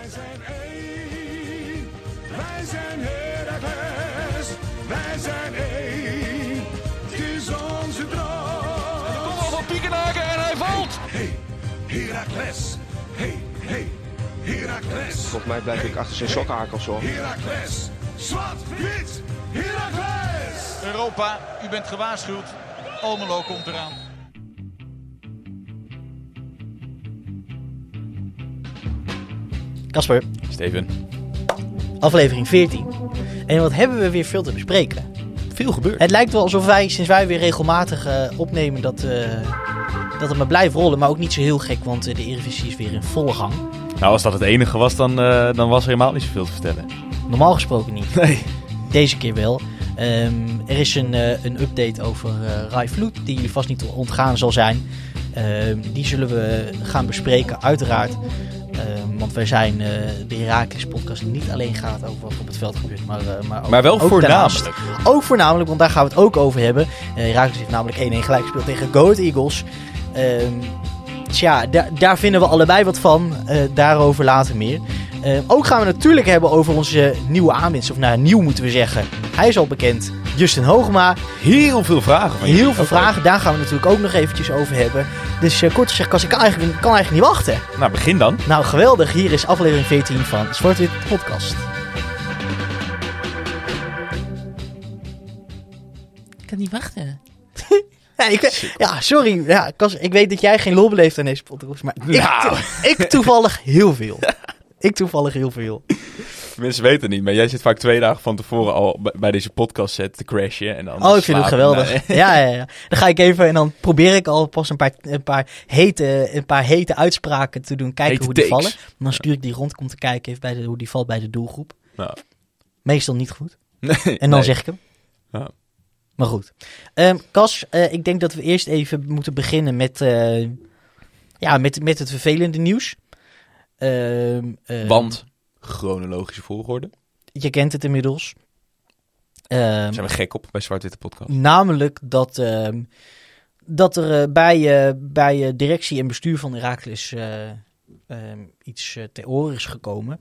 Wij zijn één, wij zijn Heracles, wij zijn één, het is onze droom. Kom op van Piekenhaken en hij valt. Hey, Heracles, hey, hey, Heracles, Volgens mij blijf ik achter zijn sokkenhakels hoor. Heracles, zwart, wit, Heracles. Europa, u bent gewaarschuwd. Almelo komt eraan. Casper, Steven. aflevering 14. En wat hebben we weer veel te bespreken? Veel gebeurd. Het lijkt wel alsof wij, sinds wij weer regelmatig eh, opnemen, dat, eh, dat het maar blijft rollen. Maar ook niet zo heel gek, want eh, de Eredivisie is weer in volle gang. Nou, als dat het enige was, dan, dan was er helemaal niet zoveel te vertellen. Normaal gesproken niet. Nee. Deze keer wel. Ehm, er is een, een update over Rai Vloed, die jullie vast niet ontgaan zal zijn. Ehm, die zullen we gaan bespreken, uiteraard. Want wij zijn eh, de Herakles podcast niet alleen gaat over wat op het veld gebeurt, maar, eh, maar, ook, Maar wel ook voornamelijk. Ook voornamelijk, want daar gaan we het ook over hebben. Uh, Herakles heeft namelijk 1-1 gelijk gespeeld tegen Go Ahead Eagles. Ehm tja, daar, daar vinden we allebei wat van. Eh, daarover later meer. Ehm, ook gaan we natuurlijk hebben over onze nieuwe aanwinst. Of nou, nieuw moeten we zeggen. Hij is al bekend. Justin Hoogma. Heel veel vragen van Heel veel vragen. Daar gaan we natuurlijk ook nog eventjes over hebben. Dus eh, kort gezegd, Cas, ik kan eigenlijk, kan eigenlijk niet wachten. Nou, begin dan. Nou, geweldig. Hier is aflevering 14 van Zwart-Wit Podcast. Ik kan niet wachten. ja, ik, ja, sorry. Ja, Cas, ik weet dat jij geen lol beleeft aan deze podcast. Maar ik, Nou. ik toevallig heel veel. Ik toevallig heel veel. Mensen weten het niet, maar jij zit vaak twee dagen van tevoren al bij- deze podcast set te crashen. En dan Oh, ik vind het geweldig. Ja, ja, ja. Dan ga ik even en dan probeer ik al pas een paar, een paar, hete, een paar hete uitspraken te doen. Kijken Hete hoe die vallen. En dan stuur ik die rond om te kijken even bij de, hoe die valt bij de doelgroep. Nou. Meestal niet goed. Nee, En dan nee. zeg ik hem. Ja. Maar goed. Ehm Cas, eh, ik denk dat we eerst even moeten beginnen met, eh, ja, met, met het vervelende nieuws. Ehm, eh, Want, chronologische volgorde. Je kent het inmiddels. Daar zijn we gek op bij Zwart Witte Podcast. Namelijk dat, ehm, dat er eh, bij, eh, bij eh, directie en bestuur van Heracles eh, ehm, iets ter oren is gekomen.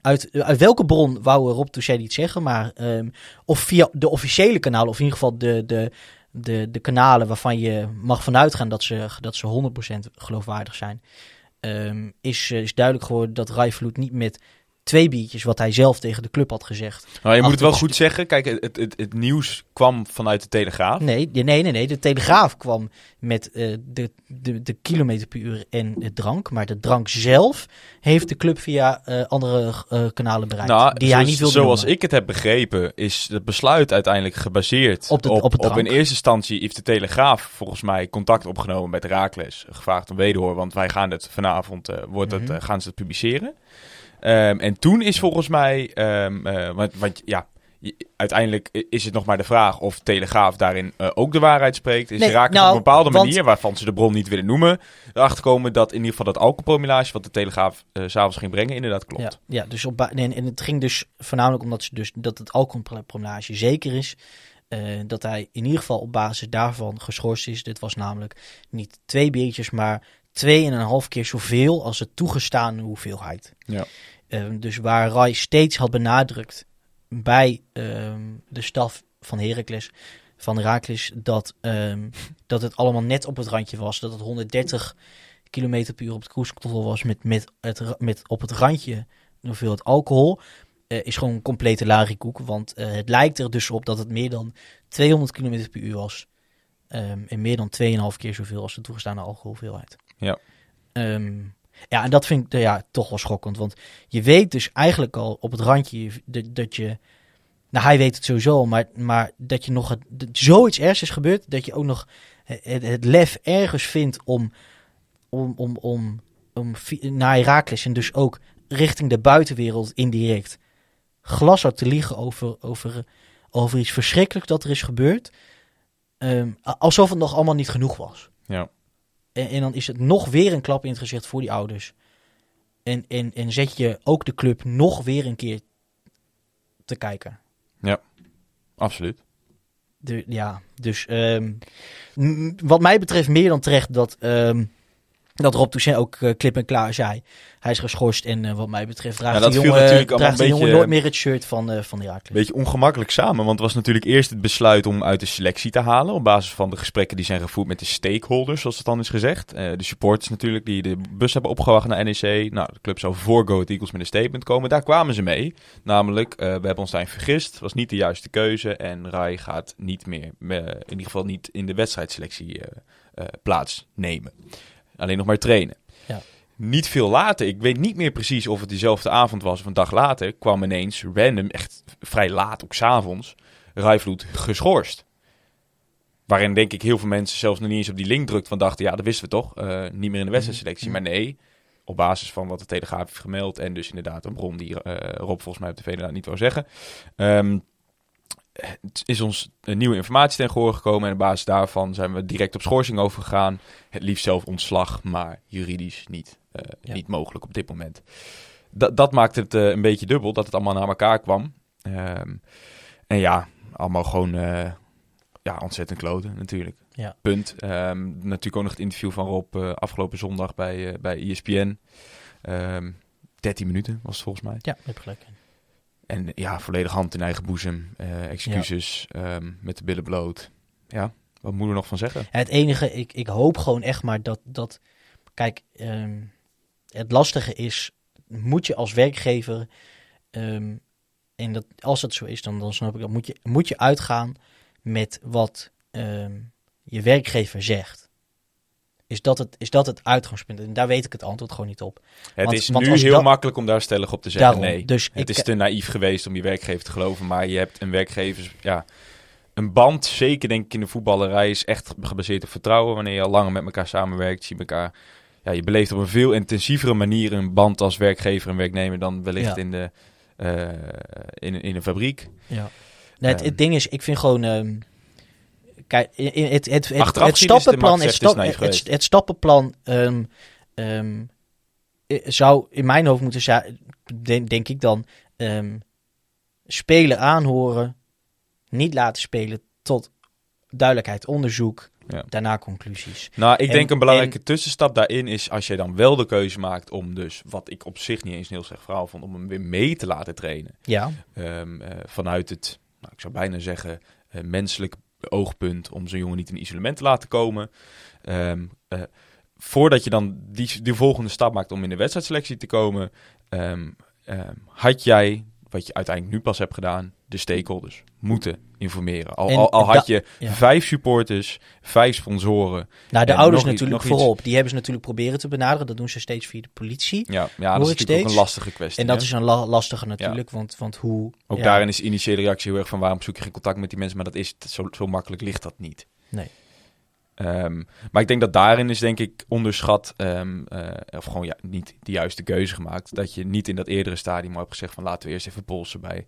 Uit, uit welke bron wou Rob Touché niet zeggen, maar of via de officiële kanalen, of in ieder geval de, de, de, de kanalen waarvan je mag vanuit gaan dat ze, dat ze 100% geloofwaardig zijn, ehm, is, eh, is duidelijk geworden dat Rijvloed niet met twee biertjes, wat hij zelf tegen de club had gezegd, Nou, je moet het wel goed zeggen. Kijk, het, het, het nieuws kwam vanuit de Telegraaf. Nee, nee, nee, nee. De Telegraaf kwam met eh, de, de, de kilometer per uur en het drank. Maar de drank zelf heeft de club via eh, andere eh, kanalen bereikt. Nou, die hij zoals- niet wilde zoals noemen. ik het heb begrepen, is het besluit uiteindelijk gebaseerd Op de- op, op in eerste instantie heeft de Telegraaf volgens mij contact opgenomen met Raakles, gevraagd om wederhoor, want wij gaan het vanavond wordt het, Mhm. gaan ze het publiceren. Ehm, en toen is volgens mij, ehm, eh, want, want ja, uiteindelijk is het nog maar de vraag of Telegraaf daarin eh, ook de waarheid spreekt. Is Nee, Raakles nou, op een bepaalde want- manier, waarvan ze de bron niet willen noemen, erachter komen dat in ieder geval dat alcoholpromillage wat de Telegraaf s s'avonds ging brengen, inderdaad klopt. Ja, ja dus op ba- en, het ging dus voornamelijk omdat ze dus, dat het alcoholpromillage zeker is. dat hij in ieder geval op basis daarvan geschorst is. Dit was namelijk niet twee biertjes, maar twee en een half keer zoveel als de toegestane hoeveelheid. Ja. Ehm, dus waar Rai steeds had benadrukt bij ehm, de staf van Heracles, van Heracles, dat, ehm, dat het allemaal net op het randje was. Dat het 130 km per uur op het cruise was met, met, het, met op het randje hoeveel het alcohol. eh, is gewoon een complete larikoek. Want eh, het lijkt er dus op dat het meer dan 200 km per uur was. En meer dan 2,5 keer zoveel als de toegestane alcoholhoeveelheid. Ja. Ehm, ja, en dat vind ik ja, toch wel schokkend. Want je weet dus eigenlijk al op het randje dat, dat je... Nou, hij weet het sowieso, maar, maar dat je nog het, dat zoiets ergs is gebeurd, dat je ook nog het, het lef ergens vindt om, om, om, om, om naar Herakles en dus ook richting de buitenwereld indirect glashard te liegen over, over, over iets verschrikkelijks dat er is gebeurd. Ehm, alsof het nog allemaal niet genoeg was. Ja. En, en dan is het nog weer een klap in het gezicht voor die ouders. En, en, en zet je ook de club nog weer een keer te kijken. Absoluut. De, ja, dus ehm, wat mij betreft meer dan terecht dat, ehm, dat Rob Toussaint ook eh, klip en klaar zei. Hij is geschorst en eh, wat mij betreft draagt Ja, dat de viel jongen, draagt de een jongen nooit meer het shirt van, eh van Heracles. beetje ongemakkelijk samen. Want het was natuurlijk eerst het besluit om uit de selectie te halen. Op basis van de gesprekken die zijn gevoerd met de stakeholders, zoals het dan is gezegd. De supporters natuurlijk, die de bus hebben opgewacht naar NEC. Nou, de club zou voor Go Eagles met een statement komen. Daar kwamen ze mee. Namelijk, we hebben ons daarin vergist. Het was niet de juiste keuze. En Rai gaat niet meer, in ieder geval niet in de wedstrijdselectie plaatsnemen. Alleen nog maar trainen. Ja. Niet veel later, ik weet niet meer precies of het diezelfde avond was of een dag later, kwam ineens random, echt vrij laat, ook s'avonds, Rijvloed geschorst. Waarin denk ik heel veel mensen zelfs nog niet eens op die link drukt van dachten, ja dat wisten we toch, eh, niet meer in de wedstrijdselectie. Maar nee, op basis van wat de Telegraaf heeft gemeld en dus inderdaad een bron die eh, Rob volgens mij op tv inderdaad niet wou zeggen, het is ons nieuwe informatie ten gehoor gekomen en op basis daarvan zijn we direct op schorsing overgegaan. Het liefst zelf ontslag, maar juridisch niet, eh, Ja. niet mogelijk op dit moment. Dat, dat maakt het eh, een beetje dubbel, dat het allemaal naar elkaar kwam. Ehm, en ja, allemaal gewoon eh, ja, ontzettend kloten natuurlijk. Ja. Punt. Ehm, natuurlijk ook nog het interview van Rob afgelopen zondag bij, bij ESPN. Ehm 13 minuten was het volgens mij. Ja, heb gelijk. En ja, volledig hand in eigen boezem. eh, excuses ehm, met de billen bloot. Ja, wat moeten we nog van zeggen? Het enige, ik, ik hoop gewoon echt maar dat, dat kijk, ehm, het lastige is, moet je als werkgever, ehm, en dat, als dat zo is, dan, dan snap ik dat, moet je, moet je uitgaan met wat je werkgever zegt. Is dat, het, is dat het uitgangspunt? En daar weet ik het antwoord gewoon niet op. Het Want- is want nu heel dat- makkelijk om daar stellig op te zeggen Daarom, nee. dus het ik- is te naïef geweest om je werkgever te geloven. Maar je hebt een werkgever... Ja, een band, zeker denk ik in de voetballerij, is echt gebaseerd op vertrouwen. Wanneer je al langer met elkaar samenwerkt, zie je elkaar... Ja, je beleeft op een veel intensievere manier een band als werkgever en werknemer dan wellicht Ja. in, de, eh, in, in een fabriek. Ja. Nee, het, Ehm. het ding is, ik vind gewoon. ehm, kijk, het, het, het, stappenplan. Het, stap, stappenplan ehm, ehm, eh, zou in mijn hoofd moeten zijn, denk, denk ik dan, ehm spelen aanhoren, niet laten spelen tot duidelijkheid, onderzoek, Ja. daarna conclusies. Nou, ik En- denk een belangrijke tussenstap daarin is als je dan wel de keuze maakt om dus, wat ik op zich niet eens een heel slecht verhaal vond, om hem weer mee te laten trainen. Ja, eh, vanuit het, nou, ik zou bijna zeggen, eh, menselijk oogpunt om zo'n jongen niet in isolement te laten komen. Ehm, eh, voordat je dan die, volgende stap maakt om in de wedstrijdselectie te komen, ehm, ehm, had jij, wat je uiteindelijk nu pas hebt gedaan, de stakeholders moeten informeren. Al, En al, al had je ja. vijf supporters, vijf sponsoren. nou de ouders iets- natuurlijk iets. voorop. Die hebben ze natuurlijk proberen te benaderen. Dat doen ze steeds via de politie. Ja, ja dat is natuurlijk ook een lastige kwestie. En dat hè? is een la- lastige natuurlijk, want, want hoe... Ook ja. daarin is de initiële reactie heel erg van waarom zoek je geen contact met die mensen, maar dat is zo, zo makkelijk ligt dat niet. Nee. Ehm, maar ik denk dat daarin is denk ik onderschat, ehm, eh, of gewoon ja, niet de juiste keuze gemaakt, dat je niet in dat eerdere stadium al hebt gezegd van laten we eerst even polsen bij,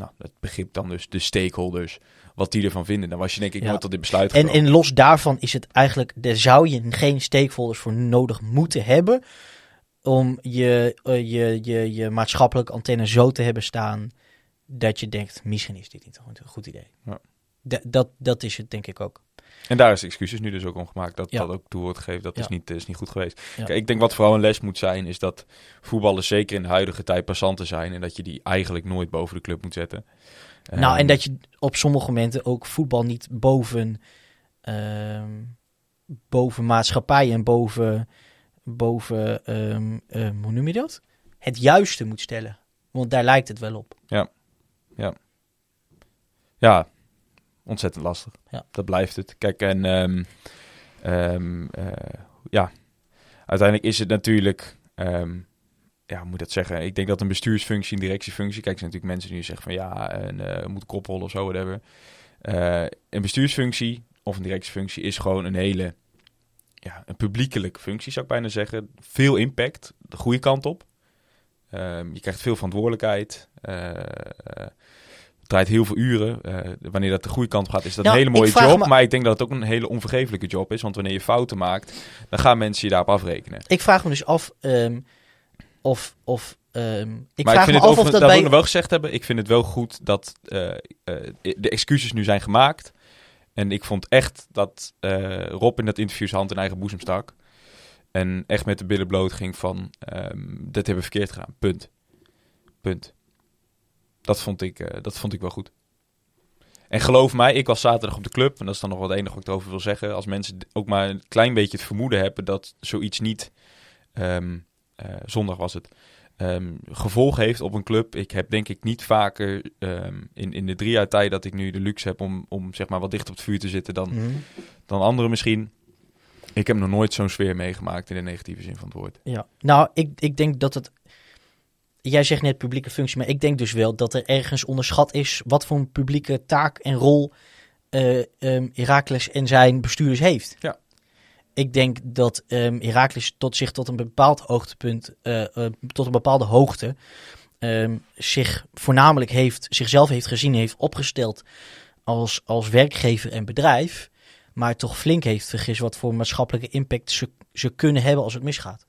nou, dat begrip dan dus de stakeholders, wat die ervan vinden. Dan was je denk ik Ja. nooit tot dit besluit En, gekomen. en los daarvan is het eigenlijk, daar zou je geen stakeholders voor nodig moeten hebben. Om je, eh, je, je, je maatschappelijke antenne zo te hebben staan. dat je denkt: misschien is dit niet een goed- een goed idee. Ja. Da- dat, dat is het denk ik ook. En daar is excuses nu dus ook om gemaakt. Dat Ja. dat ook toe wordt gegeven. Dat is, Ja. niet, is niet goed geweest. Ja. Kijk, ik denk wat vooral een les moet zijn, is dat voetballers zeker in de huidige tijd passanten zijn. En dat je die eigenlijk nooit boven de club moet zetten. nou, en Ehm, dat je op sommige momenten ook voetbal niet boven, ehm, boven maatschappij en boven, boven ehm, hoe noem je dat? Het juiste moet stellen. Want daar lijkt het wel op. Ja, ontzettend lastig. Ja. Dat blijft het. Kijk, en ehm, ehm, eh, ja, uiteindelijk is het natuurlijk, ehm, ja, hoe moet ik dat zeggen? Ik denk dat een bestuursfunctie, een directiefunctie, kijk, er zijn natuurlijk mensen die zeggen van ja, en, eh moet koprollen of zo, whatever. Eh, een bestuursfunctie of een directiefunctie is gewoon een hele, ja, een publiekelijke functie, zou ik bijna zeggen. Veel impact, de goede kant op. Je krijgt veel verantwoordelijkheid. Draait heel veel uren. Eh, wanneer dat de goede kant op gaat, is dat Nou, een hele ik mooie job. me- Maar ik denk dat het ook een hele onvergeeflijke job is. Want wanneer je fouten maakt, dan gaan mensen je daarop afrekenen. Ik vraag me dus af ehm, of. of ehm, ik maar vraag ik vind me het af of dat dat bij. ik wel gezegd hebben. Ik vind het wel goed dat eh, eh, de excuses nu zijn gemaakt. En ik vond echt dat Rob in dat interview zijn hand in eigen boezem stak. En echt met de billen bloot ging van, ehm, dat hebben we verkeerd gedaan. Punt. Punt. Dat vond ik, eh, dat vond ik wel goed. En geloof mij, ik was zaterdag op de club. En dat is dan nog wat enige wat ik erover wil zeggen. Als mensen ook maar een klein beetje het vermoeden hebben dat zoiets niet, ehm, eh, zondag was het, ehm, gevolg heeft op een club. Ik heb denk ik niet vaker ehm, in, in de drie jaar tijd dat ik nu de luxe heb om, om zeg maar wat dicht op het vuur te zitten dan, Mhm. dan anderen misschien. Ik heb nog nooit zo'n sfeer meegemaakt in de negatieve zin van het woord. Ja, nou, ik, ik denk dat het. Jij zegt net publieke functie, maar ik denk dus wel dat er ergens onderschat is wat voor een publieke taak en rol Heracles en zijn bestuurders heeft. Ja. Ik denk dat Heracles tot zich tot een bepaald hoogtepunt, eh, eh, tot een bepaalde hoogte, ehm, zich voornamelijk heeft, zichzelf heeft gezien, heeft opgesteld als, als werkgever en bedrijf, maar toch flink heeft vergist wat voor maatschappelijke impact ze, ze kunnen hebben als het misgaat.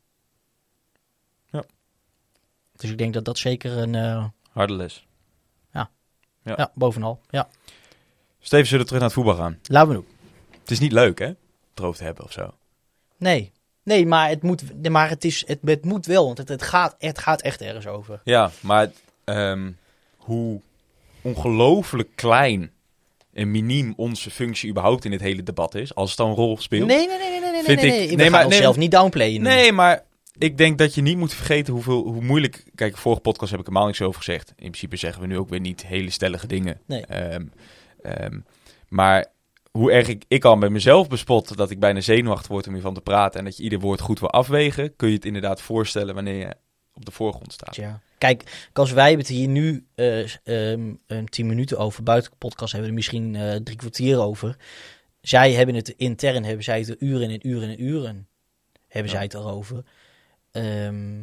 Dus ik denk dat dat zeker een, eh, Harde les. Ja. ja. bovenal, ja. Steven, zullen we terug naar het voetbal gaan? Laten we doen. Het is niet leuk, hè? Het erover te hebben of zo. Nee, nee, maar het moet, nee, maar het is, het, het moet wel, want het, het, gaat, het gaat echt ergens over. Ja, maar ehm, hoe ongelooflijk klein en miniem onze functie überhaupt in dit hele debat is, als het dan een rol speelt. Nee, nee, nee, nee, nee, nee, Vind nee, ik- nee. Nee, maar- nee, onszelf niet downplayen. Nee, maar ik denk dat je niet moet vergeten hoeveel, hoe moeilijk... Kijk, vorige podcast heb ik er helemaal niks over gezegd. In principe zeggen we nu ook weer niet hele stellige dingen. Nee. Ehm, ehm, maar hoe erg ik, ik al bij mezelf bespot dat ik bijna zenuwachtig word om hiervan te praten... en dat je ieder woord goed wil afwegen... kun je het inderdaad voorstellen wanneer je op de voorgrond staat. Ja. Kijk, als wij hebben het hier nu eh ehm, een tien minuten over. Buiten de podcast hebben we er misschien eh, drie kwartier over. Zij hebben het intern, hebben zij het er uren en uren en uren. Hebben Ja. zij het erover. Ehm,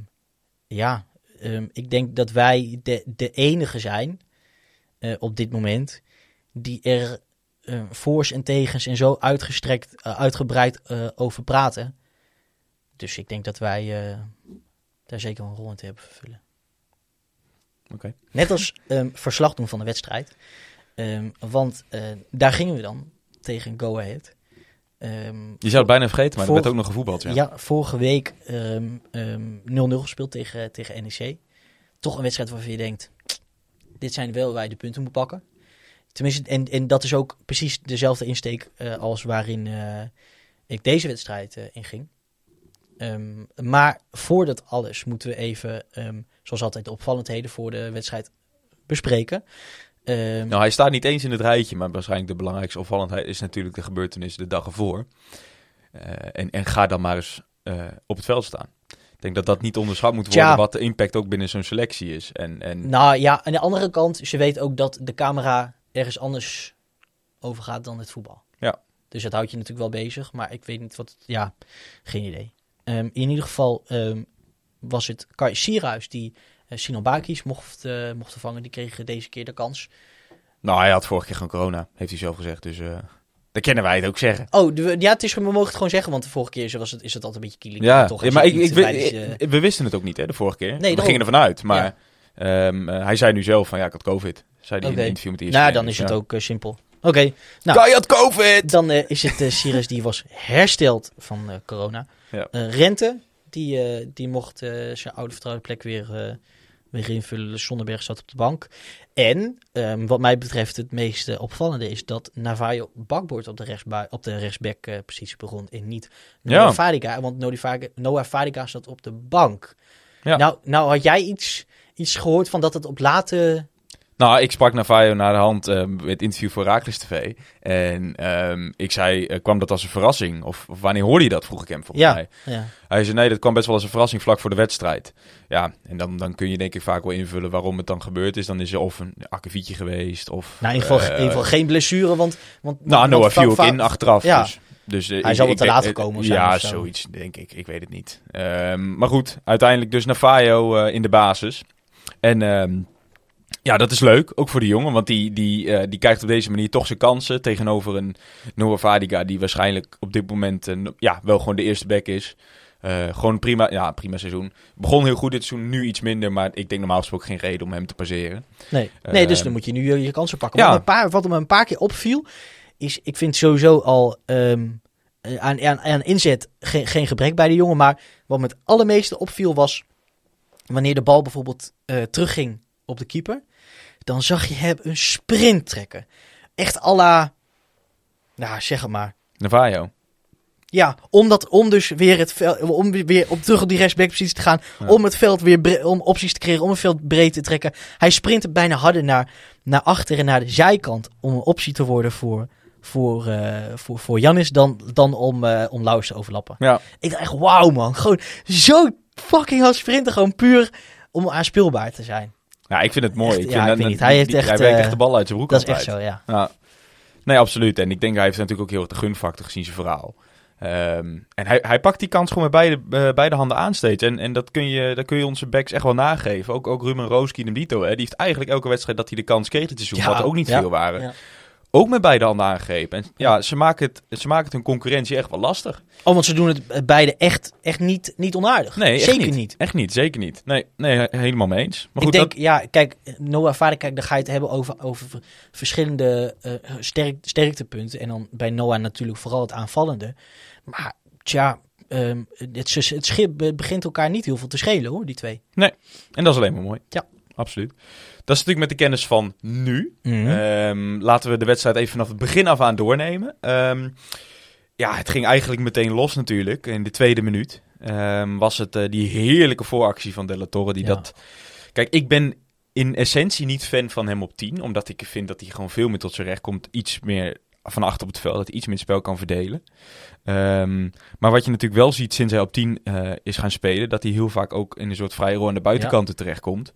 ja, ehm, ik denk dat wij de, de enige zijn eh, op dit moment die er eh, voor's en tegens en zo uitgestrekt, eh, uitgebreid over praten. Dus ik denk dat wij daar zeker een rol in te hebben vervullen. Oké. Net als ehm, verslag doen van de wedstrijd. Want daar gingen we dan tegen Go Ahead. Ehm, Je zou het bijna vergeten, maar er Voor- werd ook nog gevoetbald. Ja. ja. vorige week ehm, ehm, 0-0 gespeeld tegen, tegen NEC. Toch een wedstrijd waarvan je denkt, dit zijn wel waar je de punten moet pakken. Tenminste, en, en dat is ook precies dezelfde insteek eh, als waarin eh, ik deze wedstrijd eh, inging. Maar voordat alles moeten we even, zoals altijd, de opvallendheden voor de wedstrijd bespreken. Ehm, Nou, hij staat niet eens in het rijtje, maar waarschijnlijk de belangrijkste opvallendheid is natuurlijk de gebeurtenis de dag ervoor. Eh, en, en ga dan maar eens eh, op het veld staan. Ik denk dat dat niet onderschat moet worden, wat de impact ook binnen zo'n selectie is. En, en Nou ja, aan de andere kant, ze weet ook dat de camera ergens anders over gaat dan het voetbal. Ja. Dus dat houdt je natuurlijk wel bezig, maar ik weet niet wat... Ja, geen idee. Ehm, in ieder geval ehm, was het Kai Sierhuis die uh, Sinan Bakis mocht, eh, mocht vervangen. Die kreeg deze keer de kans. nou, hij had vorige keer gewoon corona, heeft hij zelf gezegd. Dus eh dan kennen wij het ook zeggen. Oh, de, ja, het is, we mogen het gewoon zeggen, want de vorige keer was het, is het altijd een beetje kielig. Ja, toch, ja maar ik, ik, we, we wisten het ook niet hè, de vorige keer. we daarom. gingen ervan uit, maar ehm, eh, hij zei nu zelf van ja, ik had covid. Zei hij in een interview met ESPN. Nou, dan Dus is het ja. ook eh, simpel. Oké, nou, Kai had covid! Dan eh, is het uh, Sirius die was hersteld van eh, corona. Ja. Eh, Rente, die, eh, die mocht eh, zijn oude vertrouwde plek weer, eh, weer invullen. Zonderberg zat op de bank. En ehm, wat mij betreft het meest eh, opvallende is dat Navajo bakboord op de, rechtsbui- op de rechtsback positie begon. En niet Noah Ja. Fadiga. Want Noah Fadiga zat op de bank. Ja. Nou, nou had jij iets, iets gehoord van dat het op late... Nou, ik sprak Navajo naar de hand met het interview voor Raakles TV. En ehm, ik zei, eh, kwam dat als een verrassing? Of, of wanneer hoorde je dat, vroeg ik hem volgens Ja, mij. ja. Hij zei, nee, dat kwam best wel als een verrassing vlak voor de wedstrijd. Ja, en dan, dan kun je denk ik vaak wel invullen waarom het dan gebeurd is. Dan is er of een akkefietje geweest, of... Nou, in ieder, geval, eh, in ieder geval geen blessure, want... want Nou, Noah viel ook in achteraf. Ja. Dus, dus, eh, Hij ik- zal wat te laat gekomen zijn Ja, zo. zoiets denk ik. Ik weet het niet. Ehm, maar goed, uiteindelijk dus Navajo in de basis. En ehm, ja, dat is leuk. Ook voor de jongen. Want die, die, eh, die krijgt op deze manier toch zijn kansen. Tegenover een Noah Vadiga. Die waarschijnlijk op dit moment eh, no- ja, wel gewoon de eerste back is. Eh, gewoon een prima, ja, prima seizoen. Begon heel goed dit seizoen. Nu iets minder. Maar ik denk normaal gesproken geen reden om hem te passeren. Nee, nee dus dan moet je nu je, je kansen pakken. ja. Wat, me een paar, wat me een paar keer opviel, is ik vind sowieso al... ehm, eh, aan, aan, aan inzet geen, geen gebrek bij de jongen. Maar wat me het allermeeste opviel was... wanneer de bal bijvoorbeeld eh, terugging op de keeper... dan zag je hem een sprint trekken. Echt à la... Nou, zeg het maar. Navajo. Ja, om, dat, om dus weer het veld, om weer op terug op die rechtsbackpositie te gaan. Ja. Om het veld weer, bre- om opties te creëren, om het veld breed te trekken. Hij sprint bijna harder naar, naar achter en naar de zijkant om een optie te worden voor, voor, eh voor, voor Jannis dan, dan om, eh om Lauwers te overlappen. Ja. Ik dacht echt, wauw man, gewoon zo fucking hard sprinten, gewoon puur om aanspeelbaar te zijn. Ja, ik vind het mooi. Echt, ik ja, vind ik dat- weet niet. Hij heeft die- echt, Hij werkt eh, echt de bal uit zijn broek Dat is echt zo, ja. Ja. Nee, absoluut. En ik denk hij heeft natuurlijk ook heel erg de gunfactor gezien zijn verhaal. Ehm, en hij, hij pakt die kans gewoon met beide, eh, beide handen aan steeds. En, en dat, kun je, dat kun je onze backs echt wel nageven. Ook, ook Ruben Rooski en Dito. Hè, die heeft eigenlijk elke wedstrijd dat hij de kans kreeg dit seizoen. Ja, wat er ook niet ja, veel waren. ja. Ook met beide handen aangegrepen. En ja, ze maken, het, ze maken het hun concurrentie echt wel lastig. Oh, want ze doen het beide echt, echt niet, niet onaardig. Nee, echt Zeker niet. niet. Echt niet, zeker niet. Nee, nee he- helemaal mee eens. Maar ik goed, denk, dat, ja, kijk, Noah Vader, kijk, dan ga je het hebben over, over verschillende eh, sterk, sterktepunten. En dan bij Noah natuurlijk vooral het aanvallende. Maar, tja, ehm, het, het, schip begint elkaar niet heel veel te schelen, hoor, die twee. en dat is alleen maar mooi. Ja. Absoluut. Dat is natuurlijk met de kennis van nu. Mhm. Ehm, laten we de wedstrijd even vanaf het begin af aan doornemen. Ehm, ja, het ging eigenlijk meteen los natuurlijk. In de tweede minuut Ehm, was het eh, die heerlijke vooractie van De La Torre. Die Ja. dat... Kijk, ik ben in essentie niet fan van hem op 10. Omdat ik vind dat hij gewoon veel meer tot zijn recht komt. Iets meer van achter op het veld. Dat hij iets meer spel kan verdelen. Maar wat je natuurlijk wel ziet sinds hij op 10 eh, is gaan spelen. Dat hij heel vaak ook in een soort vrije rol aan de buitenkanten terechtkomt.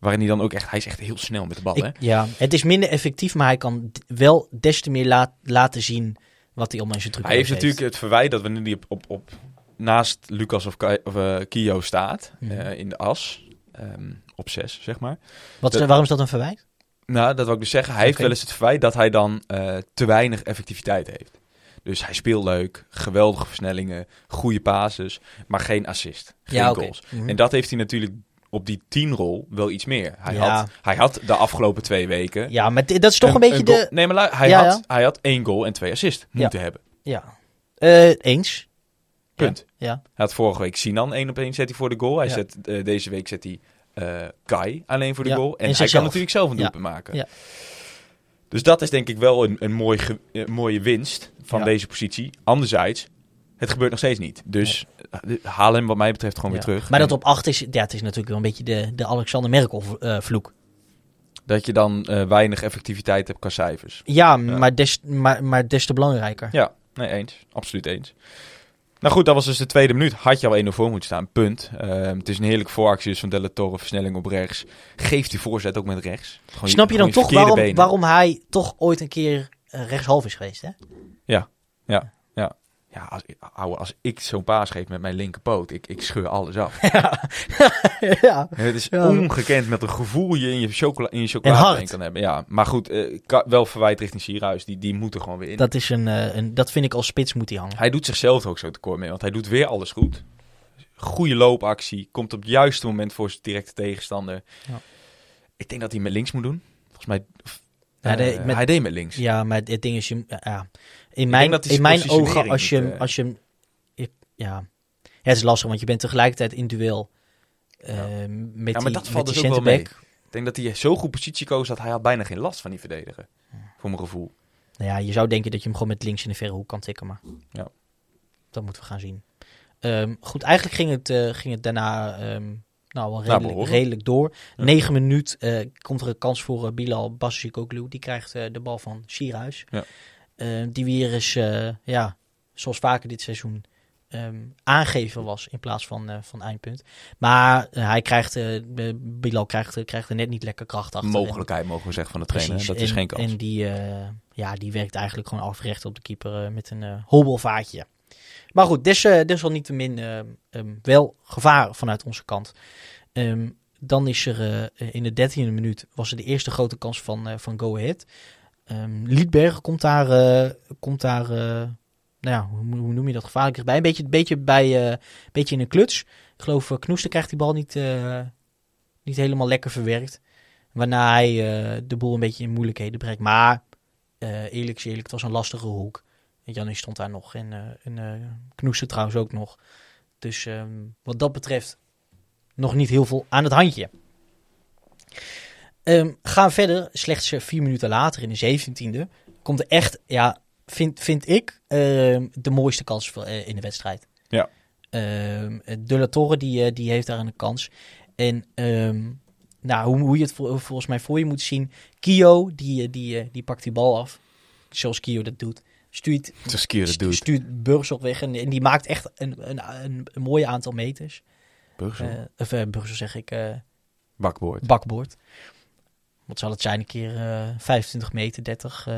Waarin hij dan ook echt... Hij is echt heel snel met de bal, hè? Ja, het is minder effectief, maar hij kan wel des te meer laat, laten zien wat hij in zijn truc Hij heeft natuurlijk het verwijt dat wanneer hij op, op, op naast Lucas of, of eh, Kio staat, Mhm. eh, in de as, ehm, op 6 zeg maar. Wat, dat- waarom is dat een verwijt? Nou, dat wil ik dus zeggen. Hij heeft wel eens het verwijt dat hij dan eh, te weinig effectiviteit heeft. Dus hij speelt leuk, geweldige versnellingen, goede passes, maar geen assist, geen Ja, goals. Mhm. En dat heeft hij natuurlijk op die 10-rol wel iets meer. Hij, Ja. had, hij had de afgelopen twee weken... Ja, maar dat is toch een, beetje de... Nee, maar hij, Ja, had, hij had één goal en twee assists moeten hebben. Ja. Eh, eens. Punt. Ja. Hij had vorige week Sinan één op één zet hij voor de goal. Hij zet, eh, deze week zet hij eh, Kai alleen voor de goal. En, en hij kan natuurlijk zelf een doelpunt maken. Ja. Dus dat is denk ik wel een, een mooi ge- mooie winst van Ja. deze positie. Anderzijds, het gebeurt nog steeds niet. Dus eh, haal hem wat mij betreft gewoon Ja. weer terug. Maar dat op 8 is, ja, het is natuurlijk wel een beetje de, de Alexander Merkel vloek. dat je dan eh, weinig effectiviteit hebt qua cijfers. Ja, Maar, des, maar, maar des te belangrijker. Ja, nee, eens. Absoluut eens. Nou goed, dat was dus de tweede minuut. Had je al 1-0 voor moeten staan. Punt. Ehm, het is een heerlijke vooractie dus van Della Torre. Versnelling op rechts. Geeft die voorzet ook met rechts. Gewoon Snap je dan toch waarom, benen. waarom hij toch ooit een keer eh, rechtshalf is geweest? Hè? Ja, als, ouwe, als ik zo'n paas geef met mijn linkerpoot, ik, ik scheur alles af. ja. Het is Ja. ongekend met een gevoel je in je, chocola, in je chocolade kan hebben. Ja, maar goed, eh, wel verwijt richting Sierhuis. Die, die moet er gewoon weer in. Dat, is een, eh, een, dat vind ik als spits moet hij hangen. Hij doet zichzelf ook zo tekort mee, want hij doet weer alles goed. Goede loopactie, komt op het juiste moment voor zijn directe tegenstander. Ja. Ik denk dat hij met links moet doen. Volgens mij, Ja, de- eh, met- hij deed met links. Ja, maar het ding is, je, ja, in mijn, in mijn ogen, als je, moet, hem- eh, als je ja. ja, het is lastig, want je bent tegelijkertijd in duel eh, met maar die, dat valt dus ook wel centerback. Ik denk dat hij zo goed positie koos dat hij had bijna geen last van die verdediger. Voor mijn gevoel. Nou ja, je zou denken dat je hem gewoon met links in de verre hoek kan tikken, maar Ja. dat moeten we gaan zien. Ehm, goed, eigenlijk ging het, eh, ging het daarna ehm, nou, wel Naar redelijk, redelijk door. Ja. Negen minuut eh, komt er een kans voor eh, Bilal Basicoglu. Die krijgt eh, de bal van Sierhuis. Ja. Eh, die weer eens, eh, ja, zoals vaker dit seizoen, ehm, aangeven was in plaats van, eh, van eindpunt. Maar eh, hij krijgt, Bilal krijgt, krijgt er net niet lekker kracht achter. Mogelijkheid mogen we zeggen van de trainer. Precies. Dat is en, geen kans. En die, ja, die werkt eigenlijk gewoon afrecht op de keeper met een hobbelvaatje. Maar goed, des, desalniettemin eh, ehm, wel gevaar vanuit onze kant. Ehm, dan is er in de dertiende minuut was er de eerste grote kans van, van Go Ahead. Ehm Liedberg komt daar, eh, komt daar eh, nou ja, hoe, noem je dat, gevaarlijk bij. Een beetje, beetje, bij, eh, beetje in een kluts. Ik geloof uh, Knoester krijgt die bal niet, niet helemaal lekker verwerkt. Waarna hij de boel een beetje in moeilijkheden brengt. Maar eerlijk eerlijk, het was een lastige hoek. Jannie stond daar nog en, en Knoester trouwens ook nog. Dus ehm, wat dat betreft nog niet heel veel aan het handje. Ehm, gaan verder, slechts eh, vier minuten later in de zeventiende komt er echt, ja, vind, vind ik, ehm, de mooiste kans voor, eh, in de wedstrijd. Ja. Ehm, de La Torre, die, eh, die heeft daar een kans. En nou, hoe, hoe je het vol- volgens mij voor je moet zien. Kio, die, die, die pakt die bal af. Zoals Kio dat doet. Stuurt, dat doet. stuurt weg. En, en die maakt echt een, een, een, een mooi aantal meters. Of Burgers zeg ik, Bakboord. bakboord. Wat zal het zijn? Een keer eh 25 meter, 30 eh,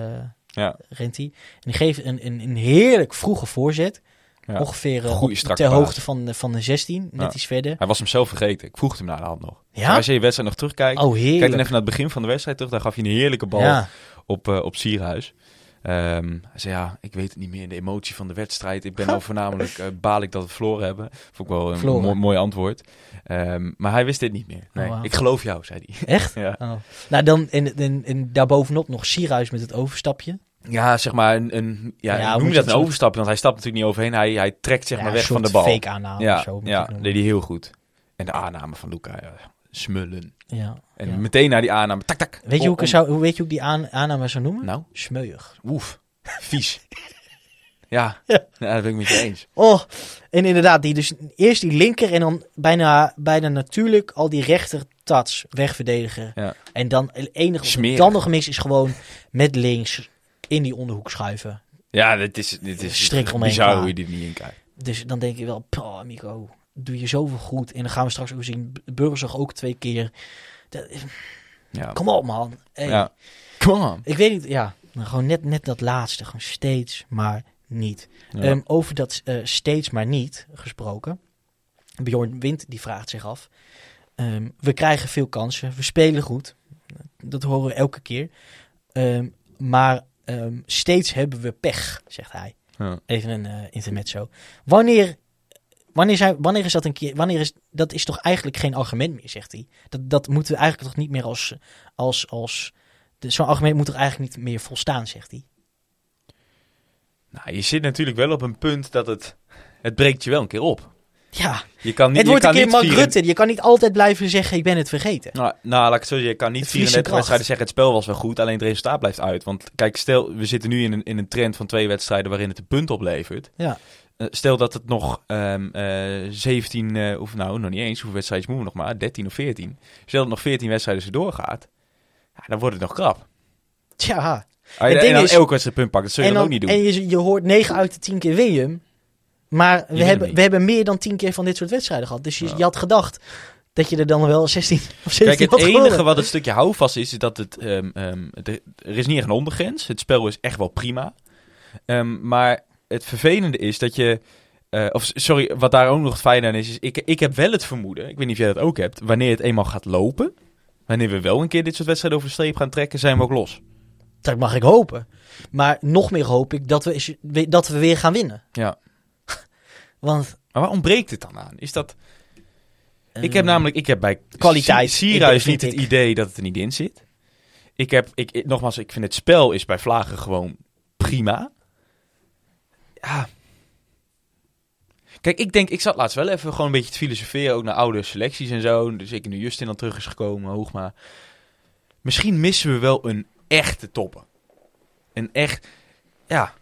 Ja. rent hij. En die geeft een, een, een heerlijk vroege voorzet. Ja. Ongeveer eh, Goeie ter hoogte van, de- van de 16, net Ja. iets verder. Hij was hem zelf vergeten. Ik vroeg het hem naar de hand nog. Ja? Als je je wedstrijd nog terugkijkt. Oh, Kijk dan even naar het begin van de wedstrijd terug. Daar gaf hij een heerlijke bal op, eh, op Sierhuis. Ehm, hij zei, ja, ik weet het niet meer. De emotie van de wedstrijd. Ik ben nou voornamelijk, eh, baal ik dat we verloren hebben. Vond ik wel een mooi, mooi antwoord. Ehm, maar hij wist dit niet meer. Nee, Oh, ik geloof jou, zei hij. echt? ja. Oh. Nou, dan en, en, en daarbovenop nog Sierhuis met het overstapje. ja, zeg maar, een, een, ja, noem je dat een zo- overstap? Want hij stapt natuurlijk niet overheen. Hij, hij trekt zeg Ja, maar weg van de bal. fake aanname ja, of zo. ja deed hij heel goed. En de aanname van Luca, ja, smullen. Ja, En ja. meteen naar die aanname, tak tak. Weet je, hoe ik, Om- zou, hoe weet je hoe ik die aan, aanname zou noemen? Nou, Smeuig. oef, vies. ja, Ja. ja. dat ben ik met je eens. Oh, en inderdaad, die dus eerst die linker en dan bijna, bijna natuurlijk al die rechter tats wegverdedigen. Ja. En dan het enige Smerig. dan nog mis is gewoon met links in die onderhoek schuiven. Ja, dit is, dit is Strik omheen bizar hoe je dit niet in kijkt. Dus dan denk je wel, oh Mico, doe je zoveel goed. En dan gaan we straks ook zien, Burgers ook twee keer. Dat, Ja. kom op man. Hey, ja. Come on. Ik weet niet, ja, gewoon net, net dat laatste, gewoon steeds maar niet. Ja. Ehm, over dat eh, steeds maar niet gesproken. Bjorn Wind die vraagt zich af. ehm, we krijgen veel kansen, we spelen goed. Dat horen we elke keer. Ehm, maar steeds hebben we pech, zegt hij. Ja. Even een eh intermezzo. Wanneer, wanneer, zijn, wanneer is dat een keer? Wanneer is dat is toch eigenlijk geen argument meer, zegt hij. Dat, dat moeten we eigenlijk toch niet meer als. als, als Zo'n argument moet er eigenlijk niet meer volstaan, zegt hij. Nou, je zit natuurlijk wel op een punt dat het... Het breekt je wel een keer op. Ja, Je kan niet, het je wordt kan een keer Mark vieren- Rutte. Je kan niet altijd blijven zeggen, ik ben het vergeten. Nou, nou, laat ik het zo zeggen. Je kan niet Het verliest zijn 34 kracht. wedstrijden zeggen het spel was wel goed, alleen het resultaat blijft uit. Want kijk, stel, we zitten nu in een, in een trend van twee wedstrijden waarin het een punt oplevert. Ja. Eh, stel dat het nog ehm, eh 17, eh, of nou, nog niet eens, hoeveel wedstrijden moeten we nog maar? 13 of 14. Stel dat nog 14 wedstrijden ze doorgaat, ja, dan wordt het nog krap. Tja. Het ding dan is- elke wedstrijd punt pakt, dat zul je dan, ook niet doen. en je, je hoort 9 uit de 10 keer win je hem. Maar we hebben, we hebben meer dan 10 keer van dit soort wedstrijden gehad. Dus je, Ja. je had gedacht dat je er dan wel 16 of 17 Kijk, het enige wat het stukje houvast is, is dat het, ehm, ehm, er, er is niet echt een ondergrens. Het spel is echt wel prima. Maar het vervelende is dat je, eh, of sorry, wat daar ook nog het fijne aan is, is ik, ik heb wel het vermoeden, ik weet niet of jij dat ook hebt, wanneer het eenmaal gaat lopen, wanneer we wel een keer dit soort wedstrijden over de streep gaan trekken, zijn we ook los. Dat mag ik hopen. Maar nog meer hoop ik dat we, dat we weer gaan winnen. Ja. Want Maar waar ontbreekt het dan aan? Is dat, ik eh, heb namelijk, ik heb bij Kwaliteit, Si- Sierhuis niet het idee dat het er niet in zit. Ik heb, ik, ik- nogmaals, ik vind het spel is bij Vlagen gewoon prima. Ja. Kijk, ik denk, ik zat laatst wel even gewoon een beetje te filosoferen, ook naar oude selecties en zo. Dus ik nu Justin dan terug is gekomen, Hoegma. Misschien missen we wel een echte topper. Een echt, ja,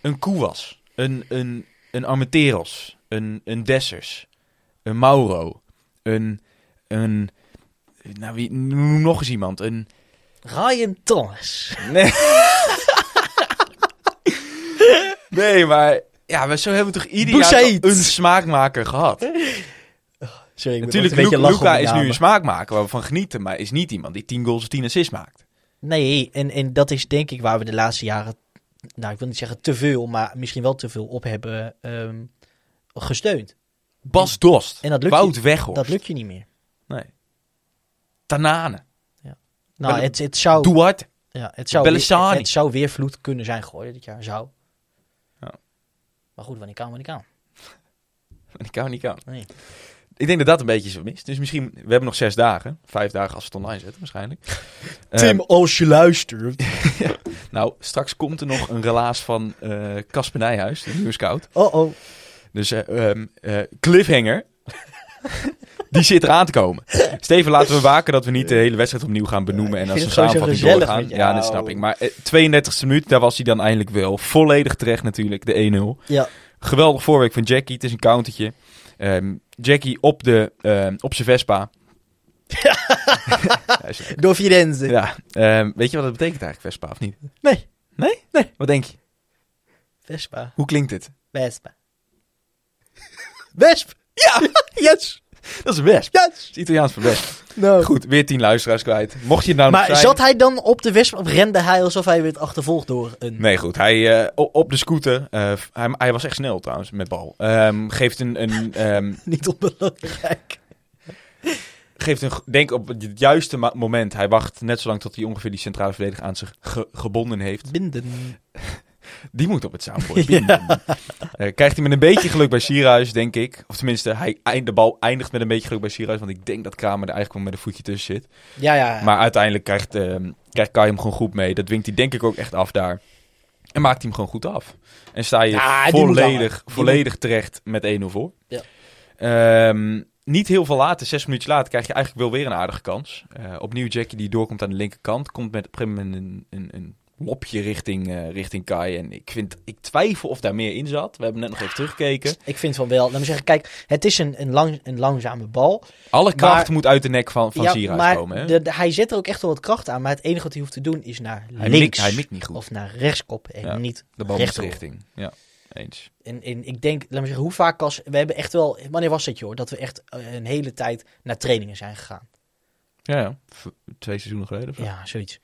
een Koewas. Een, een, een Armenteros. Een, een Dessers. Een Mauro. Een, een, nou wie, noem nog eens iemand. Een, Ryan Thomas. Nee. nee, maar ja, we zo hebben we toch ieder jaar een smaakmaker gehad. Sorry, ik Natuurlijk, een Luca die is nu een smaakmaker waar we van genieten, maar is niet iemand die 10 goals of 10 assists maakt. Nee, en, en dat is denk ik waar we de laatste jaren, nou ik wil niet zeggen te veel, maar misschien wel te veel op hebben ehm, gesteund. Bas Dost, En dat lukt, Wout je, Weghorst, dat lukt je niet meer. nee. Tanane, Nou, Bel- het, het, zou, Duarte. ja, het, zou weer, het zou weer vloed kunnen zijn geworden dit jaar. Zou. Maar goed, wanneer kan, wanneer kan. Die kan niet kan. Nee. Ik denk dat dat een beetje is gemist. Dus misschien, we hebben nog zes dagen. Vijf dagen als we het online zetten waarschijnlijk. Tim, Ehm, als je luistert. nou, straks komt er nog een relaas van eh Casper Nijhuis, de nieuwe scout. Oh, oh. Dus eh, cliffhanger. Die zit eraan te komen. Steven, laten we waken dat we niet de hele wedstrijd opnieuw gaan benoemen. En als een samenvatting doorgaan. Ja, dat snap ik. Maar eh, 32e minuut, daar was hij dan eindelijk wel. Volledig terecht natuurlijk, de 1-0. Ja. Geweldig voorwerk van Jackie. Het is een countertje. Ehm, Jackie op, de, ehm, op zijn Vespa. Door Firenze. ja. Ehm, weet je wat het betekent eigenlijk, Vespa, of niet? Nee. Nee? Nee. Wat denk je? Vespa. Hoe klinkt het? Vespa. Wesp. Ja! Yes. Dat is een wesp. Het is Italiaans voor wesp. Nou. Goed, weer tien luisteraars kwijt. Mocht je het nou nog Maar zijn... zat hij dan op de wesp of rende hij alsof hij werd achtervolgd door een... Nee, goed. Hij eh, op de scooter. eh, hij, hij was echt snel trouwens met bal. Ehm, geeft een, een ehm, Niet onbelangrijk. geeft een, denk op het juiste moment. Hij wacht net zolang tot hij ongeveer die centrale verdediger aan zich ge- gebonden heeft. Binden. Die moet op het soundboard. binden. Eh, krijgt hij met een beetje geluk bij Sierhuis, denk ik. Of tenminste, hij eind, de bal eindigt met een beetje geluk bij Sierhuis. Want ik denk dat Kramer er eigenlijk wel met een voetje tussen zit. Ja, ja. ja. Maar uiteindelijk krijgt, ehm krijgt Kai hem gewoon goed mee. Dat dwingt hij denk ik ook echt af daar. En maakt hij hem gewoon goed af. En sta je Ja, volledig, volledig terecht met 1-0 voor. Ja. Ehm, niet heel veel later, zes minuutjes later, krijg je eigenlijk wel weer een aardige kans. Eh, opnieuw Jackie die doorkomt aan de linkerkant. Komt met op een gegeven moment een, een, een lopje richting, eh, richting Kai. En ik, vind, ik twijfel of daar meer in zat. We hebben net nog even teruggekeken. Ik vind van wel. Laat me zeggen, kijk, het is een, een, lang, een langzame bal. Alle kracht Maar- moet uit de nek van, van ja, Sierhuis maar komen. Hè? de- de- hij zet er ook echt wel wat kracht aan. Maar het enige wat hij hoeft te doen is naar hij, links. mikt, hij mikt niet goed. Of naar rechts koppen en Ja, niet de richting. Ja, eens. En, en ik denk, laat me zeggen, hoe vaak als... We hebben echt wel... Wanneer was het, joh? Dat we echt eh, een hele tijd naar trainingen zijn gegaan. Ja, ja. Twee seizoenen geleden. of zo. Ja, zoiets.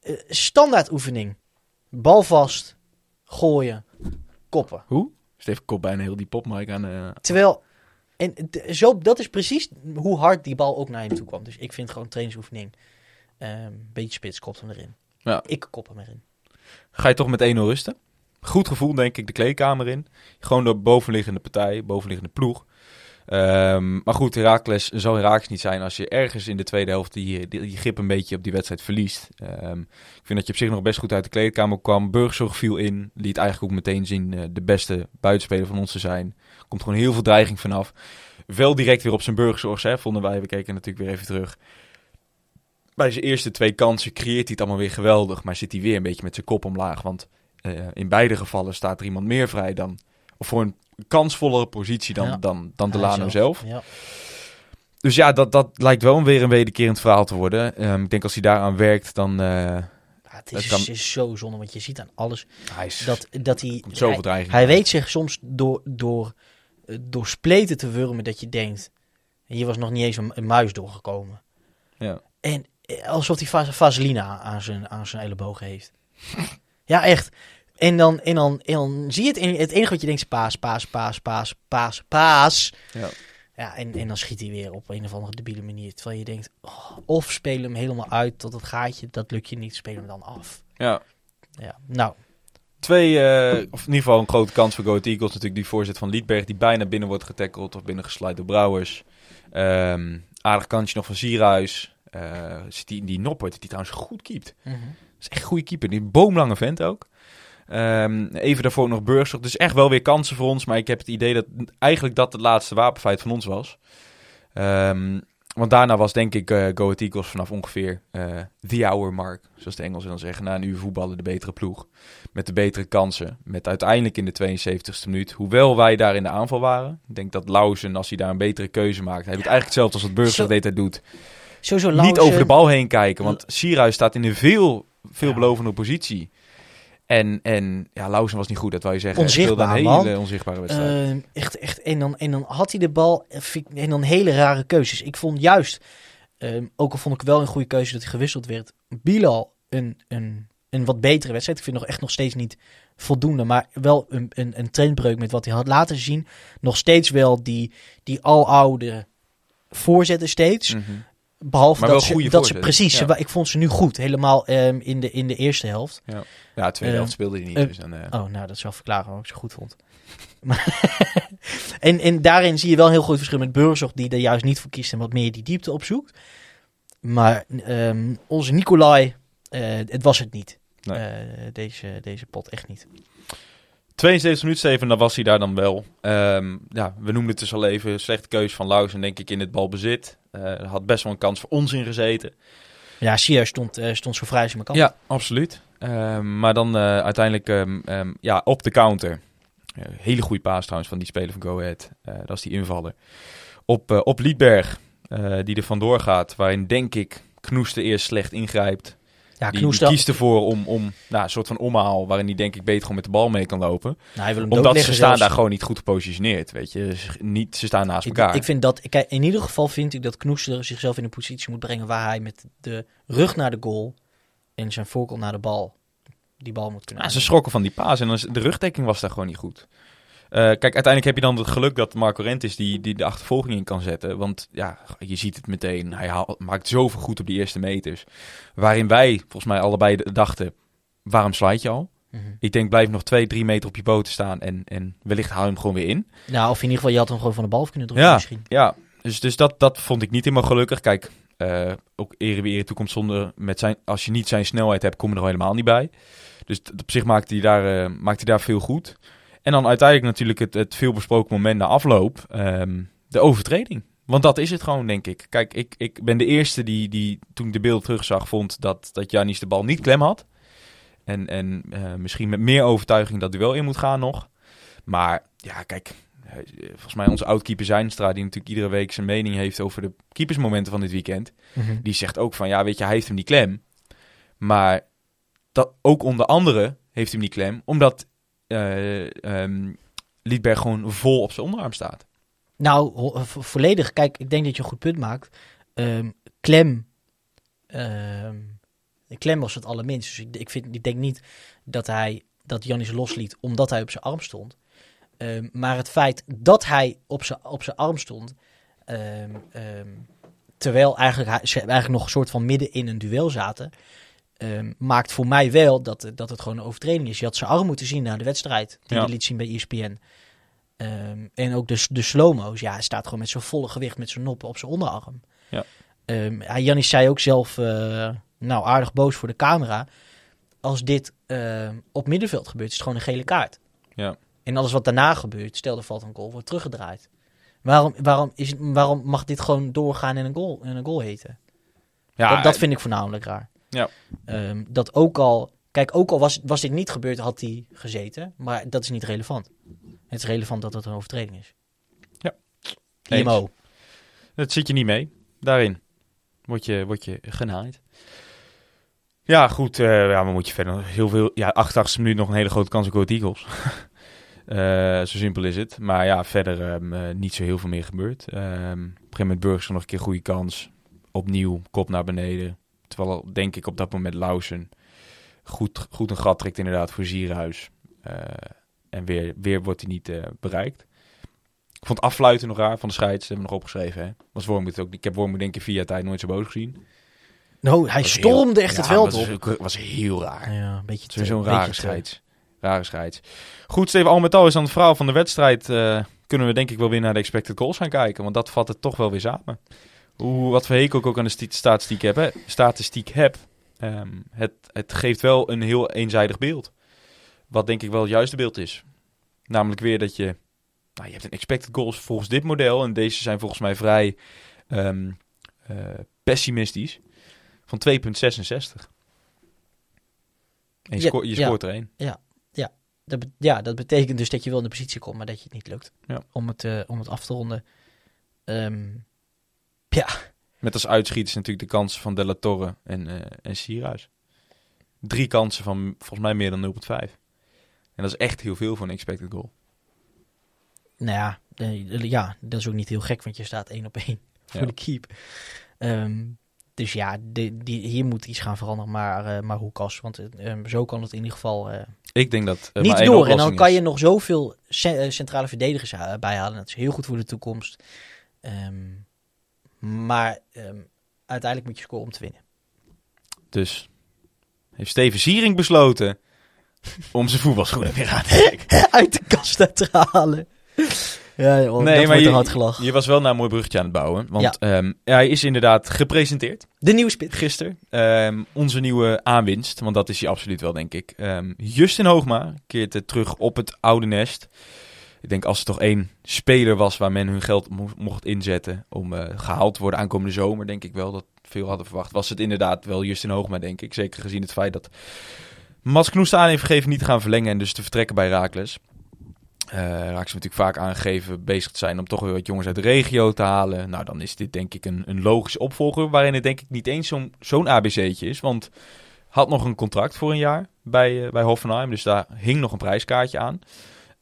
Eh, standaard oefening. Bal vast. Gooien. Koppen. Hoe? Steven kop bijna heel die popmic aan. eh, Terwijl... En zo, dat is precies hoe hard die bal ook naar hem toe kwam. Dus ik vind gewoon trainingsoefening... ehm beetje spits, kopt hem erin. Ja. Ik kop hem erin. Ga je toch met 1-0 rusten? Goed gevoel, denk ik, de kleedkamer in. Gewoon de bovenliggende partij, bovenliggende ploeg. Ehm, maar goed, Herakles zal Herakles niet zijn als je ergens in de tweede helft die, die, grip een beetje op die wedstrijd verliest. Ehm, ik vind dat je op zich nog best goed uit de kleedkamer kwam. Burgzorg viel in, liet eigenlijk ook meteen zien eh, de beste buitenspeler van ons te zijn. Komt gewoon heel veel dreiging vanaf. Wel direct weer op zijn burgzorg, hè, vonden wij. We keken natuurlijk weer even terug. Bij zijn eerste twee kansen creëert hij het allemaal weer geweldig. Maar zit hij weer een beetje met zijn kop omlaag. Want eh, in beide gevallen staat er iemand meer vrij dan... Of voor een kansvollere positie dan, Ja. dan, dan Hij Delano zelf. Ja. Dus ja, dat, dat lijkt wel weer een wederkerend verhaal te worden. Ehm, ik denk als hij daaraan werkt, dan... Ja, het is, Het kan- is zo zonde, want je ziet aan alles hij is, dat, dat hij... zoveel hij, hij weet zich soms door, door, eh, door spleten te wurmen dat je denkt... Hier was nog niet eens een, een muis doorgekomen. Ja. En eh, alsof hij vas- vaseline aan zijn, aan zijn elleboog heeft. ja, echt. En dan, en, dan, en dan zie je het, en het enige wat je denkt is paas, paas, paas, paas, paas, paas. Ja. Ja, en, en dan schiet hij weer op een of andere debiele manier. Terwijl je denkt, oh, of speel hem helemaal uit tot het gaatje, dat lukt je niet, speel hem dan af. Ja. Ja, nou, Twee, eh, of in ieder geval een grote kans voor Go Eagles. Natuurlijk die voorzet van Liedberg die bijna binnen wordt getackeld of binnen gesluit door Brouwers. Ehm, aardig kantje nog van Sierhuis. Zit die, die Noppert, die trouwens goed keept. mhm. Dat is echt een goede keeper. Die boomlange vent ook. Ehm, even daarvoor nog Burgzorg. Dus echt wel weer kansen voor ons. Maar ik heb het idee dat eigenlijk dat het laatste wapenfeit van ons was. Ehm, want daarna was denk ik eh Go Ahead Eagles vanaf ongeveer eh the hour mark. Zoals de Engelsen dan zeggen. Na een uur voetballen de betere ploeg. Met de betere kansen. Met uiteindelijk in de 72e minuut. Hoewel wij daar in de aanval waren. Ik denk dat Lauzen, als hij daar een betere keuze maakt. Hij doet eigenlijk hetzelfde als wat Burgzorg Zo- deed hij doet. sowieso Niet over de bal heen kijken. Want Sierhuis staat in een veel, veelbelovende positie. En, en ja, Lauzen was niet goed, dat wou je zeggen. Hij Onzichtbaar, man. hele onzichtbare wedstrijd. Ehm, echt, echt. En dan, en dan had hij de bal eh, en dan hele rare keuzes. Ik vond juist, ehm, ook al vond ik wel een goede keuze dat hij gewisseld werd, Bilal een, een, een wat betere wedstrijd. Ik vind nog echt nog steeds niet voldoende, maar wel een, een, een trendbreuk met wat hij had laten zien. Nog steeds wel die, die aloude voorzetten steeds. Mhm. Behalve Maar dat ze, dat ze precies, Ja. ik vond ze nu goed. Helemaal ehm, in, de, in de eerste helft. Ja, tweede Eh, helft speelde hij niet. eh, dus dan, eh, Oh, nou, dat zal verklaren waarom ik ze goed vond. En, en daarin zie je wel een heel groot verschil met Burzog, die er juist niet voor kiest en wat meer die diepte opzoekt. Maar ehm, onze Nicolai, eh, het was het niet. Nee. Deze, deze pot echt niet. 72 minuten, Steven, dan was hij daar dan wel. Ehm, ja, we noemden het dus al even. Slechte keuze van Lausen, denk ik, in het balbezit. Eh, Er had best wel een kans voor ons in gezeten. Ja, Sia stond, eh, stond zo vrij als hij maar kan. Ja, absoluut. Ehm, maar dan eh, uiteindelijk ehm, ja, op de counter. Hele goede paas trouwens van die speler van Go Ahead. Dat is die invaller. Op, op Liedberg, die er vandoor gaat. Waarin denk ik Knoester eerst slecht ingrijpt. Ja Die, die kiest ervoor om, om nou, een soort van omhaal. Waarin hij denk ik beter gewoon met de bal mee kan lopen. Nou, hij wil hem Omdat ze staan zelfs. daar gewoon niet goed gepositioneerd. Weet je. Dus niet, ze staan naast elkaar. ik vind dat, kijk, in ieder geval vind ik dat Knoester zichzelf in een positie moet brengen waar hij met de rug naar de goal en zijn voorkant naar de bal die bal moet kunnen. Ja, ze schrokken van die paas en dan is- de rugdekking was daar gewoon niet goed. Eh, kijk, uiteindelijk heb je dan het geluk dat Marco Rent is die, die de achtervolging in kan zetten. Want ja, je ziet het meteen. Hij maakt zoveel goed op die eerste meters. Waarin wij volgens mij allebei dachten, waarom slide je al? Mhm. Ik denk, blijf nog twee, drie meter op je poten staan en, en wellicht haal je hem gewoon weer in. Nou, of in ieder geval, je had hem gewoon van de bal kunnen drukken Ja, misschien. ja. Dus, dus dat, dat vond ik niet helemaal gelukkig. Kijk, eh, ook ere wie ere toekomt zonder met zijn, als je niet zijn snelheid hebt, kom je er helemaal niet bij. Dus op zich maakte hij daar, eh, maakte hij daar veel goed. En dan uiteindelijk natuurlijk het, het veelbesproken moment na afloop, ehm, de overtreding. Want dat is het gewoon, denk ik. Kijk, ik, ik ben de eerste die, die toen ik de beeld terugzag, vond dat, dat Janis de bal niet klem had. En, en eh, misschien met meer overtuiging dat duel in moet gaan nog. Maar ja, kijk, eh, volgens mij onze oud-keeper Zijnstra, die natuurlijk iedere week zijn mening heeft over de keepersmomenten van dit weekend. Mhm. Die zegt ook van, ja, weet je, hij heeft hem die klem. Maar dat, ook onder andere heeft hij hem die klem, omdat eh ehm, Liedberg gewoon vol op zijn onderarm staat. Nou, volledig. Kijk, ik denk dat je een goed punt maakt. Ehm, klem. ehm, klem was het allerminst. Dus ik, ik, vind, ik denk niet dat hij dat Janis losliet omdat hij op zijn arm stond. Maar het feit dat hij op zijn, op zijn arm stond. terwijl eigenlijk, ze eigenlijk nog een soort van midden in een duel zaten. Ehm, maakt voor mij wel dat, dat het gewoon een overtreding is. Je had zijn arm moeten zien na de wedstrijd. Die Ja. hij liet zien bij ESPN. Ehm, en ook de, de slow-mo's. Ja, hij staat gewoon met zijn volle gewicht met zijn noppen op zijn onderarm. Ja. Ehm, hij- Jannis zei ook zelf, eh, nou aardig boos voor de camera. Als dit ehm, op middenveld gebeurt, is het gewoon een gele kaart. Ja. En alles wat daarna gebeurt, stel er valt een goal, wordt teruggedraaid. Waarom, waarom, is waarom mag dit gewoon doorgaan en een goal, en een goal heten? Ja, dat, dat vind ik voornamelijk raar. Ja. Ehm, dat ook al, kijk, ook al was, was dit niet gebeurd, had hij gezeten. Maar dat is niet relevant. Het is relevant dat het een overtreding is. Ja. IMO. Dat zit je niet mee. Daarin word je, word je genaaid. Ja, goed. eh ja, maar moet je verder heel veel... Ja, 88 minuut nog een hele grote kans op Go Eagles. Eh, zo simpel is het. Maar ja, verder ehm, eh, niet zo heel veel meer gebeurd. Ehm, op een gegeven moment Burgers nog een keer goede kans. Opnieuw, kop naar beneden. Terwijl, denk ik, op dat moment Lausen goed, goed een gat trekt inderdaad voor Zierhuis. Eh, en weer, weer wordt hij niet eh, bereikt. Ik vond afluiten nog raar van de scheids. hebben we nog opgeschreven. Hè? Was Wormoed ook. Ik heb Wormoed denk ik via tijd nooit zo boos gezien. Nou, hij Was stormde heel- echt ja, het veld was, op. was heel raar. Ja, een beetje te, beetje rare te- scheids. Rare scheids. Goed, Steven, al met al is aan het verhaal van de wedstrijd... eh, kunnen we denk ik wel weer naar de expected goals gaan kijken. Want dat vat het toch wel weer samen. Hoe, wat voor hekel ik ook aan de sti- statistiek heb. Hè, statistiek heb ehm, het, het geeft wel een heel eenzijdig beeld. Wat denk ik wel het juiste beeld is. Namelijk weer dat je... Nou, je hebt een expected goals volgens dit model. En deze zijn volgens mij vrij ehm, eh, pessimistisch. Van 2,66. En je, Ja, sco- je ja. scoort er één. Dat be- ja, dat betekent dus dat je wel in de positie komt, maar dat je het niet lukt. Ja. Om, het, eh, om het af te ronden. Ehm, Met als uitschieters natuurlijk de kansen van De La Torre en, eh en Sierhuis. Drie kansen van volgens mij meer dan 0,5. En dat is echt heel veel voor een expected goal. nou ja, ja, dat is ook niet heel gek, want je staat één op één voor Ja. de keep. Ehm, dus ja, de, die, hier moet iets gaan veranderen, maar, eh maar hoe kas? Want eh, ehm, zo kan het in ieder geval eh, Ik denk dat niet door. En dan kan is. je nog zoveel ce- centrale verdedigers bijhalen. Dat is heel goed voor de toekomst. Ehm, maar ehm, uiteindelijk moet je scoren om te winnen. Dus heeft Steven Siering besloten om zijn voetbalschoenen weer aan te trekken. Uit de kast te halen. Ja, joh, Nee, dat maar je- hard gelachen. Je was wel naar een mooi bruggetje aan het bouwen. Want ehm, hij is inderdaad gepresenteerd De nieuwe spits. gisteren. Ehm, onze nieuwe aanwinst, want dat is hij absoluut wel, denk ik. Ehm, Justin Hoogma keert eh, terug op het oude nest. Ik denk als er toch één speler was waar men hun geld mo- mocht inzetten om eh, gehaald te worden aankomende zomer, denk ik wel dat veel hadden verwacht. Was het inderdaad wel Justin Hoogma, denk ik. Zeker gezien het feit dat Mats Knoest aan heeft gegeven niet te gaan verlengen en dus te vertrekken bij Raakles. Eh Raak ze natuurlijk vaak aangegeven bezig te zijn om toch weer wat jongens uit de regio te halen. Nou, dan is dit denk ik een, een logische opvolger. Waarin het denk ik niet eens zo'n zo'n ABC'tje is. Want had nog een contract voor een jaar bij, eh, bij Hoffenheim. Dus daar hing nog een prijskaartje aan.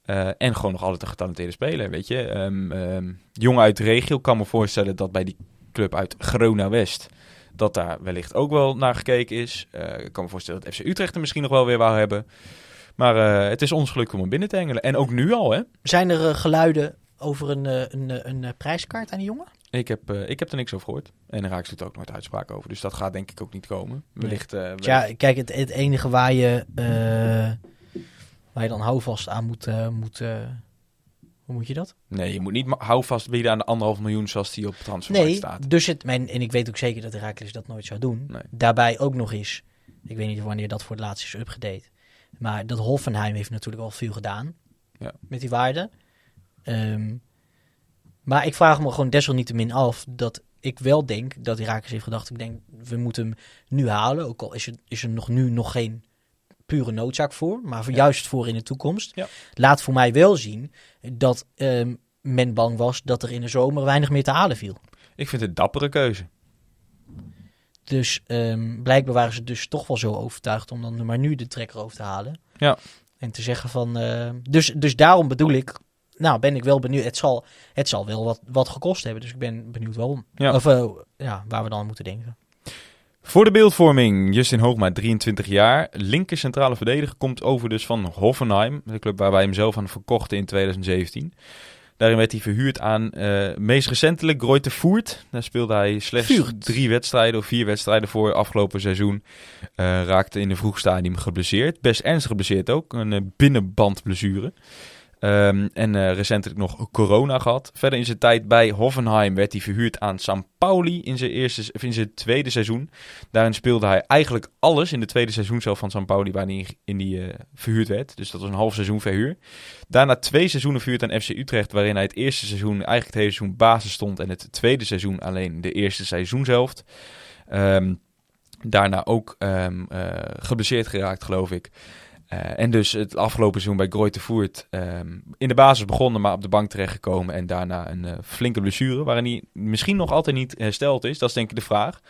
Eh, en gewoon nog altijd een getalenteerde speler, weet je. Ehm, jongen uit de regio. Kan me voorstellen dat bij die club uit Grona-West... dat daar wellicht ook wel naar gekeken is. Eh, ik kan me voorstellen dat FC Utrecht er misschien nog wel weer wou hebben. Maar eh, het is ons geluk om hem binnen te hengelen. En ook nu al, hè. Zijn er geluiden over een, een, een, prijskaart aan die jongen? Ik heb, ik heb er niks over gehoord. En Raaks doet ook nooit uitspraak over. Dus dat gaat denk ik ook niet komen. Wellicht... wellicht- Ja, kijk, het, het enige waar je, waar je dan houvast aan moet... eh, moet eh, hoe moet je dat? Nee, je moet niet houvast bieden aan de anderhalf miljoen zoals die op transfermarkt Nee, staat. dus het, mijn, en ik weet ook zeker dat Herakles dat nooit zou doen. Nee. Daarbij ook nog eens, ik weet niet wanneer dat voor het laatst is upgedate. Maar dat Hoffenheim heeft natuurlijk al veel gedaan Ja. met die waarde. Ehm, maar ik vraag me gewoon desalniettemin af dat ik wel denk dat Herakles heeft gedacht, ik denk we moeten hem nu halen. Ook al is er, is er nog nu nog geen pure noodzaak voor, maar voor, Ja. juist voor in de toekomst. Ja. Laat voor mij wel zien dat ehm, men bang was dat er in de zomer weinig meer te halen viel. Ik vind het een dappere keuze. Dus ehm, blijkbaar waren ze dus toch wel zo overtuigd om dan maar nu de trekker over te halen. Ja. En te zeggen van... eh, dus, dus daarom bedoel ik... Nou, ben ik wel benieuwd. Het zal, het zal wel wat, wat gekost hebben. Dus ik ben benieuwd waarom. Ja. Of eh, ja, waar we dan aan moeten denken. Voor de beeldvorming, Justin Hoogma, 23 jaar. Linker centrale verdediger komt over dus van Hoffenheim. De club waar wij hem zelf aan verkochten in 2017. Daarin werd hij verhuurd aan, eh, meest recentelijk, Greuther Voert. Daar speelde hij slechts Vuurt. drie wedstrijden of vier wedstrijden voor afgelopen seizoen. Eh, raakte in een vroeg stadium geblesseerd. Best ernstig geblesseerd ook. Een eh, binnenbandblessure. Ehm, en eh, recentelijk nog corona gehad. Verder in zijn tijd bij Hoffenheim werd hij verhuurd aan San Pauli in zijn, eerste, in zijn tweede seizoen. Daarin speelde hij eigenlijk alles in de tweede seizoen zelf van Pauli waar hij in, die eh, verhuurd werd. Dus dat was een half seizoen verhuur. Daarna twee seizoenen verhuurd aan FC Utrecht waarin hij het eerste seizoen eigenlijk het hele seizoen basis stond en het tweede seizoen alleen de eerste seizoenshelft. Ehm daarna ook eh, geblesseerd geraakt geloof ik. Eh, en dus het afgelopen seizoen bij Greuther Voert ehm, in de basis begonnen, maar op de bank terechtgekomen. En daarna een eh, flinke blessure, waarin hij misschien nog altijd niet hersteld is. Dat is denk ik de vraag.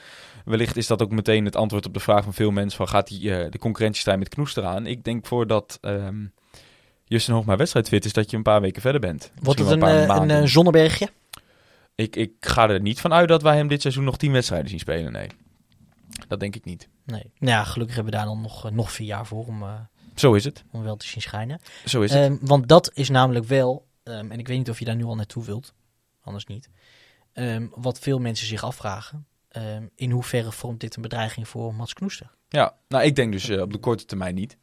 Wellicht is dat ook meteen het antwoord op de vraag van veel mensen: van, gaat hij eh, de concurrentiestrijd met Knoester aan? Ik denk voordat ehm Justin Hoogma wedstrijdfit is, dat je een paar weken verder bent. Wordt het een, een zonnebergje? ik, ik ga er niet van uit dat wij hem dit seizoen nog tien wedstrijden zien spelen. Nee, dat denk ik niet. Nee. Nou ja, gelukkig hebben we daar dan nog, nog vier jaar voor om, Zo is het. om wel te zien schijnen. Zo is het. Ehm, want dat is namelijk wel, ehm, en ik weet niet of je daar nu al naartoe wilt, anders niet. Ehm, wat veel mensen zich afvragen. Ehm, in hoeverre vormt dit een bedreiging voor Mats Knoester? Ja, nou ik denk dus eh, op de korte termijn niet.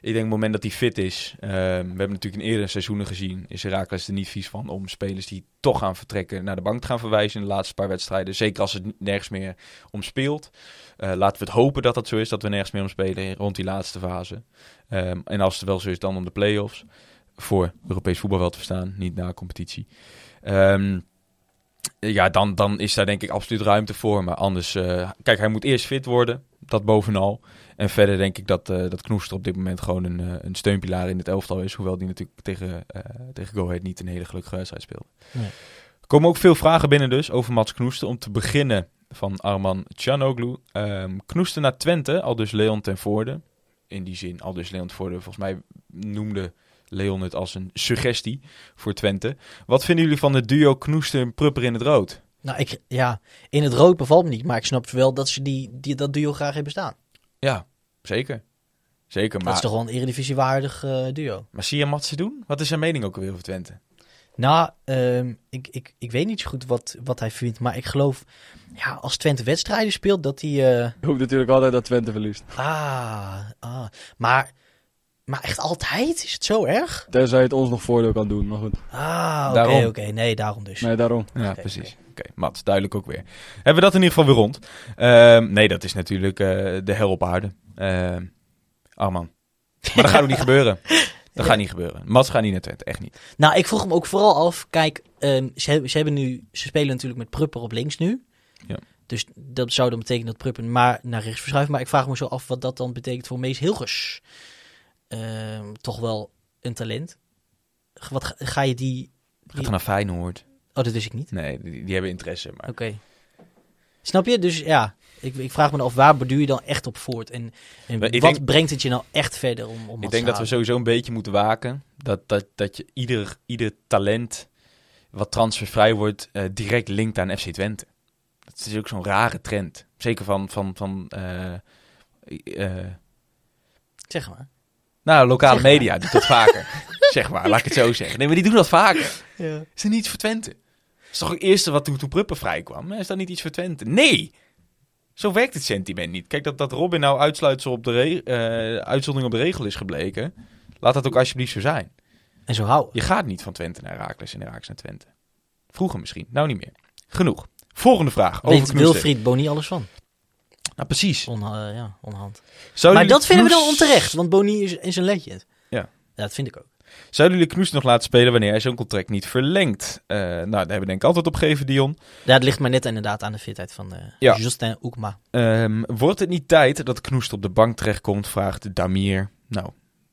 Ik denk op het moment dat hij fit is, ehm, we hebben natuurlijk in eerdere seizoenen gezien, is Herakles er niet vies van om spelers die toch gaan vertrekken naar de bank te gaan verwijzen in de laatste paar wedstrijden. Zeker als het nergens meer om speelt. Eh, laten we het hopen dat dat zo is, dat we nergens meer om spelen rond die laatste fase. Ehm, en als het wel zo is, dan om de play-offs. Voor Europees voetbal wel te verstaan, niet na competitie. Ja, dan, dan is daar denk ik absoluut ruimte voor. Maar anders, eh, kijk, hij moet eerst fit worden. Dat bovenal. En verder denk ik dat, eh dat Knoester op dit moment gewoon een, eh, een steunpilaar in het elftal is. Hoewel die natuurlijk tegen, tegen Go Ahead niet een hele gelukkige wedstrijd speelde. Nee. Er komen ook veel vragen binnen dus over Mats Knoester. Om te beginnen van Arman Canoglu. Ehm Knoester naar Twente, al dus Leon ten Voorde. In die zin, al dus Leon ten Voorde. Volgens mij noemde Leon het als een suggestie voor Twente. Wat vinden jullie van het duo Knoester-Prupper in het rood? Nou, ik, ja, in het rood bevalt me niet, maar ik snap wel dat ze die, die, dat duo graag hebben staan. Ja, zeker. Zeker, Dat maar, is toch wel een eredivisiewaardig eh duo. maar zie je Matsen doen? Wat is zijn mening ook alweer over Twente? Nou, ehm, ik, ik, ik weet niet zo goed wat, wat hij vindt, maar ik geloof, ja, als Twente wedstrijden speelt, dat hij... eh, Ik hoop natuurlijk altijd dat Twente verliest. ah, ah, maar, maar echt altijd? Is het zo erg? Tenzij het ons nog voordeel kan doen, maar goed. Ah, oké, oké. Nee, daarom dus. Nee, daarom. Ja, precies. Oké, Mats, duidelijk ook weer. Hebben we dat in ieder geval weer rond? Ehm, nee, dat is natuurlijk eh, de hel op aarde. Ehm Arman. Maar dat gaat ook niet gebeuren. Dat gaat niet gebeuren. Mats gaat niet naar Twente, echt niet. Nou, ik vroeg hem ook vooral af. Kijk, ehm, ze, hebben, ze, hebben nu, ze spelen natuurlijk met Prupper op links nu. Ja. Dus dat zou dan betekenen dat Prupper maar naar rechts verschuift. Maar ik vraag me zo af wat dat dan betekent voor Mees Hilgers. Ehm, toch wel een talent. Wat ga, ga je die... Gaat die- naar Feyenoord. Oh, dat wist ik niet. Nee, die, die hebben interesse. Maar Oké. Snap je? Dus ja, ik, ik vraag me af waar borduur je dan echt op voort? En, en wat denk- brengt het je nou echt verder om, om ik denk dat we sowieso een beetje moeten waken. Dat, dat, dat je ieder, ieder talent wat transfervrij wordt, eh, direct linkt aan FC Twente. Dat is ook zo'n rare trend. Zeker van, van, van eh, eh, Zeg maar. Nou, lokale Zeg maar. media doet dat vaker. zeg maar, laat ik het zo zeggen. Nee, maar die doen dat vaker. Ja. Is er niets voor Twente? Dat is toch het eerste wat toen, toen Pruppen vrij kwam? Is dat niet iets voor Twente? Nee! Zo werkt het sentiment niet. Kijk, dat, dat Robin nou uitsluitsel op de eh, uitzondering op de regel is gebleken. Laat dat ook alsjeblieft zo zijn. En zo hou. Je gaat niet van Twente naar Herakles en Herakles naar Twente. Vroeger misschien, nou niet meer. Genoeg. Volgende vraag. Over Weet Knoester. Wilfried Boni alles van? Nou, precies. On, eh, ja, onhand. Zouden maar dat vinden we dan onterecht, want Boni is, is een legend. Ja. ja. Dat vind ik ook. Zouden jullie Knoes nog laten spelen wanneer hij zo'n contract niet verlengt? Eh, nou, daar hebben we denk ik altijd op gegeven, Dion. Ja, het ligt maar net inderdaad aan de fitheid van Ja. Justin Oekma. Ehm, wordt het niet tijd dat Knoest op de bank terechtkomt? Vraagt Damir. Nou,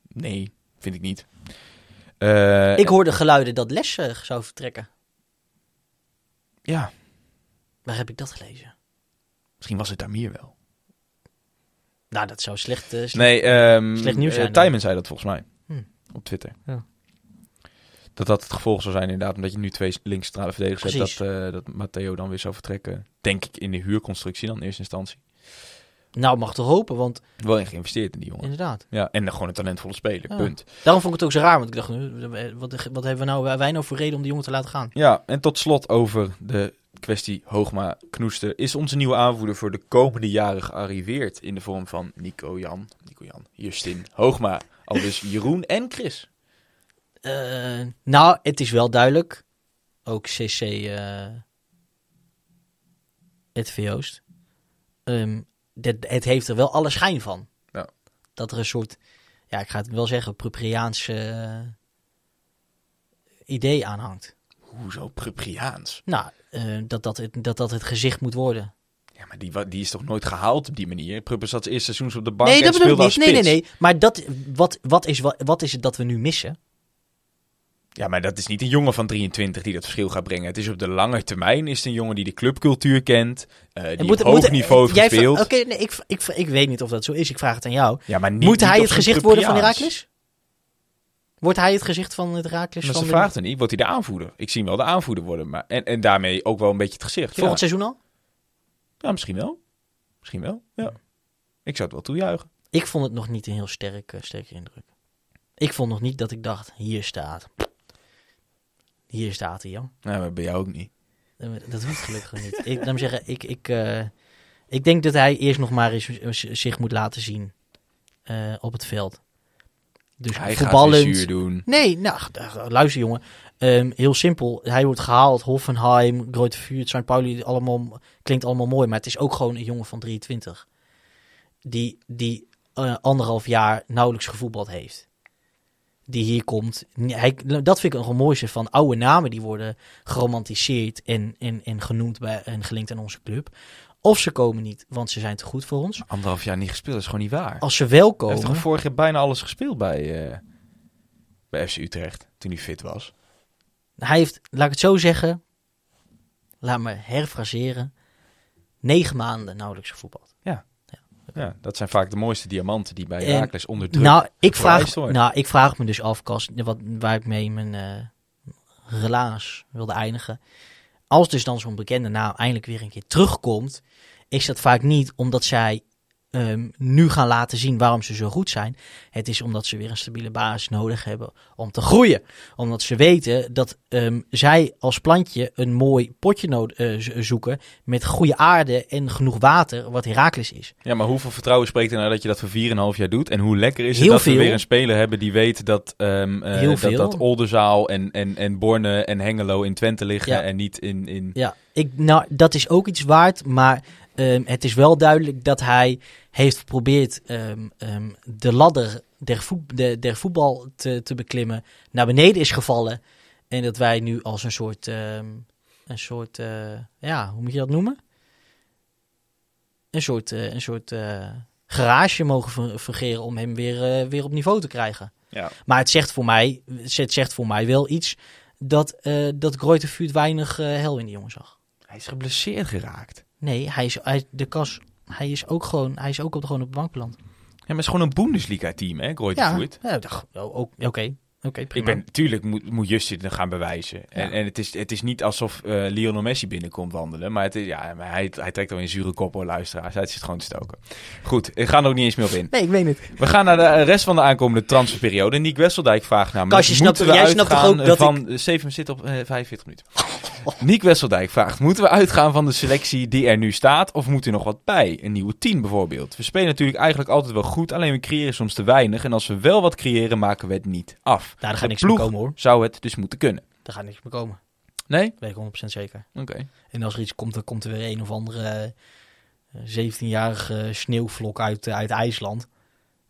nee, vind ik niet. Ik hoorde geluiden dat Les zou vertrekken. Ja, Waar heb ik dat gelezen? Misschien was het Damir wel. Nou, dat zou slecht... eh, slecht- Nee, ehm Slecht nieuws eh, zijn, Tijmen zei dat volgens mij. Hm. Op Twitter. Ja. Dat dat het gevolg zou zijn inderdaad, omdat je nu twee linkscentrale verdedigers hebt, dat, eh, dat Matteo dan weer zou vertrekken. Denk ik in de huurconstructie dan in eerste instantie. Nou, mag toch hopen, want Wel in geïnvesteerd in die jongen. inderdaad. Ja, en dan gewoon een talentvolle speler, Ja. punt. Daarom vond ik het ook zo raar, want ik dacht, eh, wat, wat hebben we nou, wij nou voor reden om die jongen te laten gaan? Ja, en tot slot over de kwestie Hoogma Knoester. Is onze nieuwe aanvoerder voor de komende jaren gearriveerd in de vorm van Nico Jan, Nico Jan, Justin, Hoogma, al dus Jeroen en Chris? Eh, nou, het is wel duidelijk. Ook CC eh het Joost. Ehm, dit, het heeft er wel alle schijn van. Ja. Dat er een soort, ja, ik ga het wel zeggen, Prupriaanse eh, idee aan hangt. Hoezo Prupriaans? Nou, eh, dat, dat, het, dat dat het gezicht moet worden. Ja, maar die, die is toch nooit gehaald op die manier? Pruppen zat eerst seizoens op de bank nee, en dat speelde als niet. Nee, nee, spits. nee. Maar dat, wat, wat, is, wat, wat is het dat we nu missen? Ja, maar dat is niet een jongen van 23 die dat verschil gaat brengen. Het is op de lange termijn is het een jongen die de clubcultuur kent, eh, die moet- op hoog moet- niveau heeft gespeeld. Oké, nee, ik, ik, ik weet niet of dat zo is. Ik vraag het aan jou. Ja, maar niet, Moet niet hij het gezicht worden van. Herakles? Wordt hij het gezicht van het Herakles Maar van ze de- vraagt er niet. Wordt hij de aanvoerder? Ik zie hem wel de aanvoerder worden. Maar, en, en daarmee ook wel een beetje het gezicht. Ja. volgend seizoen al? ja, misschien wel. Misschien wel, ja. Ik zou het wel toejuichen. Ik vond het nog niet een heel sterk, eh, sterke indruk. Ik vond nog niet dat ik dacht, hier staat. Hier staat hij, joh. Nou, maar bij jou ook niet. Dat hoeft gelukkig niet. Ik, laat me zeggen, ik, ik, eh, ik denk dat hij eerst nog maar eens zich moet laten zien eh, op het veld. Dus Hij gaat zuur doen. Nee, nou, luister jongen. Ehm, heel simpel. Hij wordt gehaald. Hoffenheim, Grote Vuur, St. Pauli. Allemaal, klinkt allemaal mooi. Maar het is ook gewoon een jongen van 23. Die, die eh, anderhalf jaar nauwelijks gevoetbald heeft. Die hier komt. Hij, dat vind ik het mooiste van oude namen. Die worden geromantiseerd en, en, en genoemd bij, en gelinkt aan onze club. Of ze komen niet, want ze zijn te goed voor ons. Anderhalf jaar niet gespeeld, dat is gewoon niet waar. Als ze wel Hij heeft komen... toch vorig jaar bijna alles gespeeld bij, eh, bij FC Utrecht. Toen hij fit was. Hij heeft, laat ik het zo zeggen, laat me herfraseren, negen maanden nauwelijks gevoetbald. Ja, dat zijn vaak de mooiste diamanten die bij Herakles onder druk Nou ik, vraag, worden. nou, ik vraag me dus af, Kas, wat, waar ik mee mijn eh relaas wilde eindigen. Als dus dan zo'n bekende naam eindelijk weer een keer terugkomt, is dat vaak niet omdat zij ehm, nu gaan laten zien waarom ze zo goed zijn. Het is omdat ze weer een stabiele basis nodig hebben om te groeien. Omdat ze weten dat ehm, zij als plantje een mooi potje nood- eh, zo- zoeken met goede aarde en genoeg water, wat Herakles is. Ja, maar hoeveel vertrouwen spreekt er nou dat je dat voor 4,5 jaar doet? En hoe lekker is het Heel dat we weer een speler hebben die weet dat, eh, Heel dat, dat Oldenzaal en, en, en Borne en Hengelo in Twente liggen Ja. en niet in... in... Ja, ik, nou, dat is ook iets waard, maar ehm, het is wel duidelijk dat hij heeft geprobeerd ehm, ehm, de ladder der, voet, de, der voetbal te, te beklimmen, naar beneden is gevallen. En dat wij nu als een soort, ehm, een soort eh, ja, hoe moet je dat noemen? Een soort, eh, een soort eh, garage mogen fungeren om hem weer, weer op niveau te krijgen. Ja. Maar het zegt voor mij, het zegt voor mij wel iets dat, eh dat Groote weinig hel in die jongen zag. Hij is geblesseerd geraakt. Nee, hij is, hij, de kas, hij is ook gewoon, hij is ook op, gewoon op de bank beland. Ja, maar het is gewoon een Bundesliga-team, hè, Greuther Ja, ja, ook- oké, oké, Ik prima. ben, tuurlijk moet, moet Justin gaan bewijzen. En, Ja. en het, is, het is niet alsof eh, Lionel Messi binnenkomt wandelen. Maar, het is, ja, maar hij, hij trekt al in zure kop hoor, luisteraars. Hij zit gewoon te stoken. Goed, ik ga er ook niet eens meer op in. Nee, ik weet het. We gaan naar de rest van de aankomende transferperiode. Nick Wesseldijk vraagt namelijk... Kastje, snapt- we jij snapt toch ook dat van... Steven zit op eh, 45 minuten. Nick Wesseldijk vraagt... Moeten we uitgaan van de selectie die er nu staat? Of moet er nog wat bij? Een nieuwe 10 bijvoorbeeld. We spelen natuurlijk eigenlijk altijd wel goed. Alleen we creëren soms te weinig. En als we wel wat creëren, maken we het niet af. Daar gaat De niks meer komen hoor. zou het dus moeten kunnen. Daar gaat niks meer komen. Nee? Dat weet ik 100% zeker. Oké. En als er iets komt, dan komt er weer een of andere eh, 17-jarige sneeuwvlok uit, eh, uit IJsland.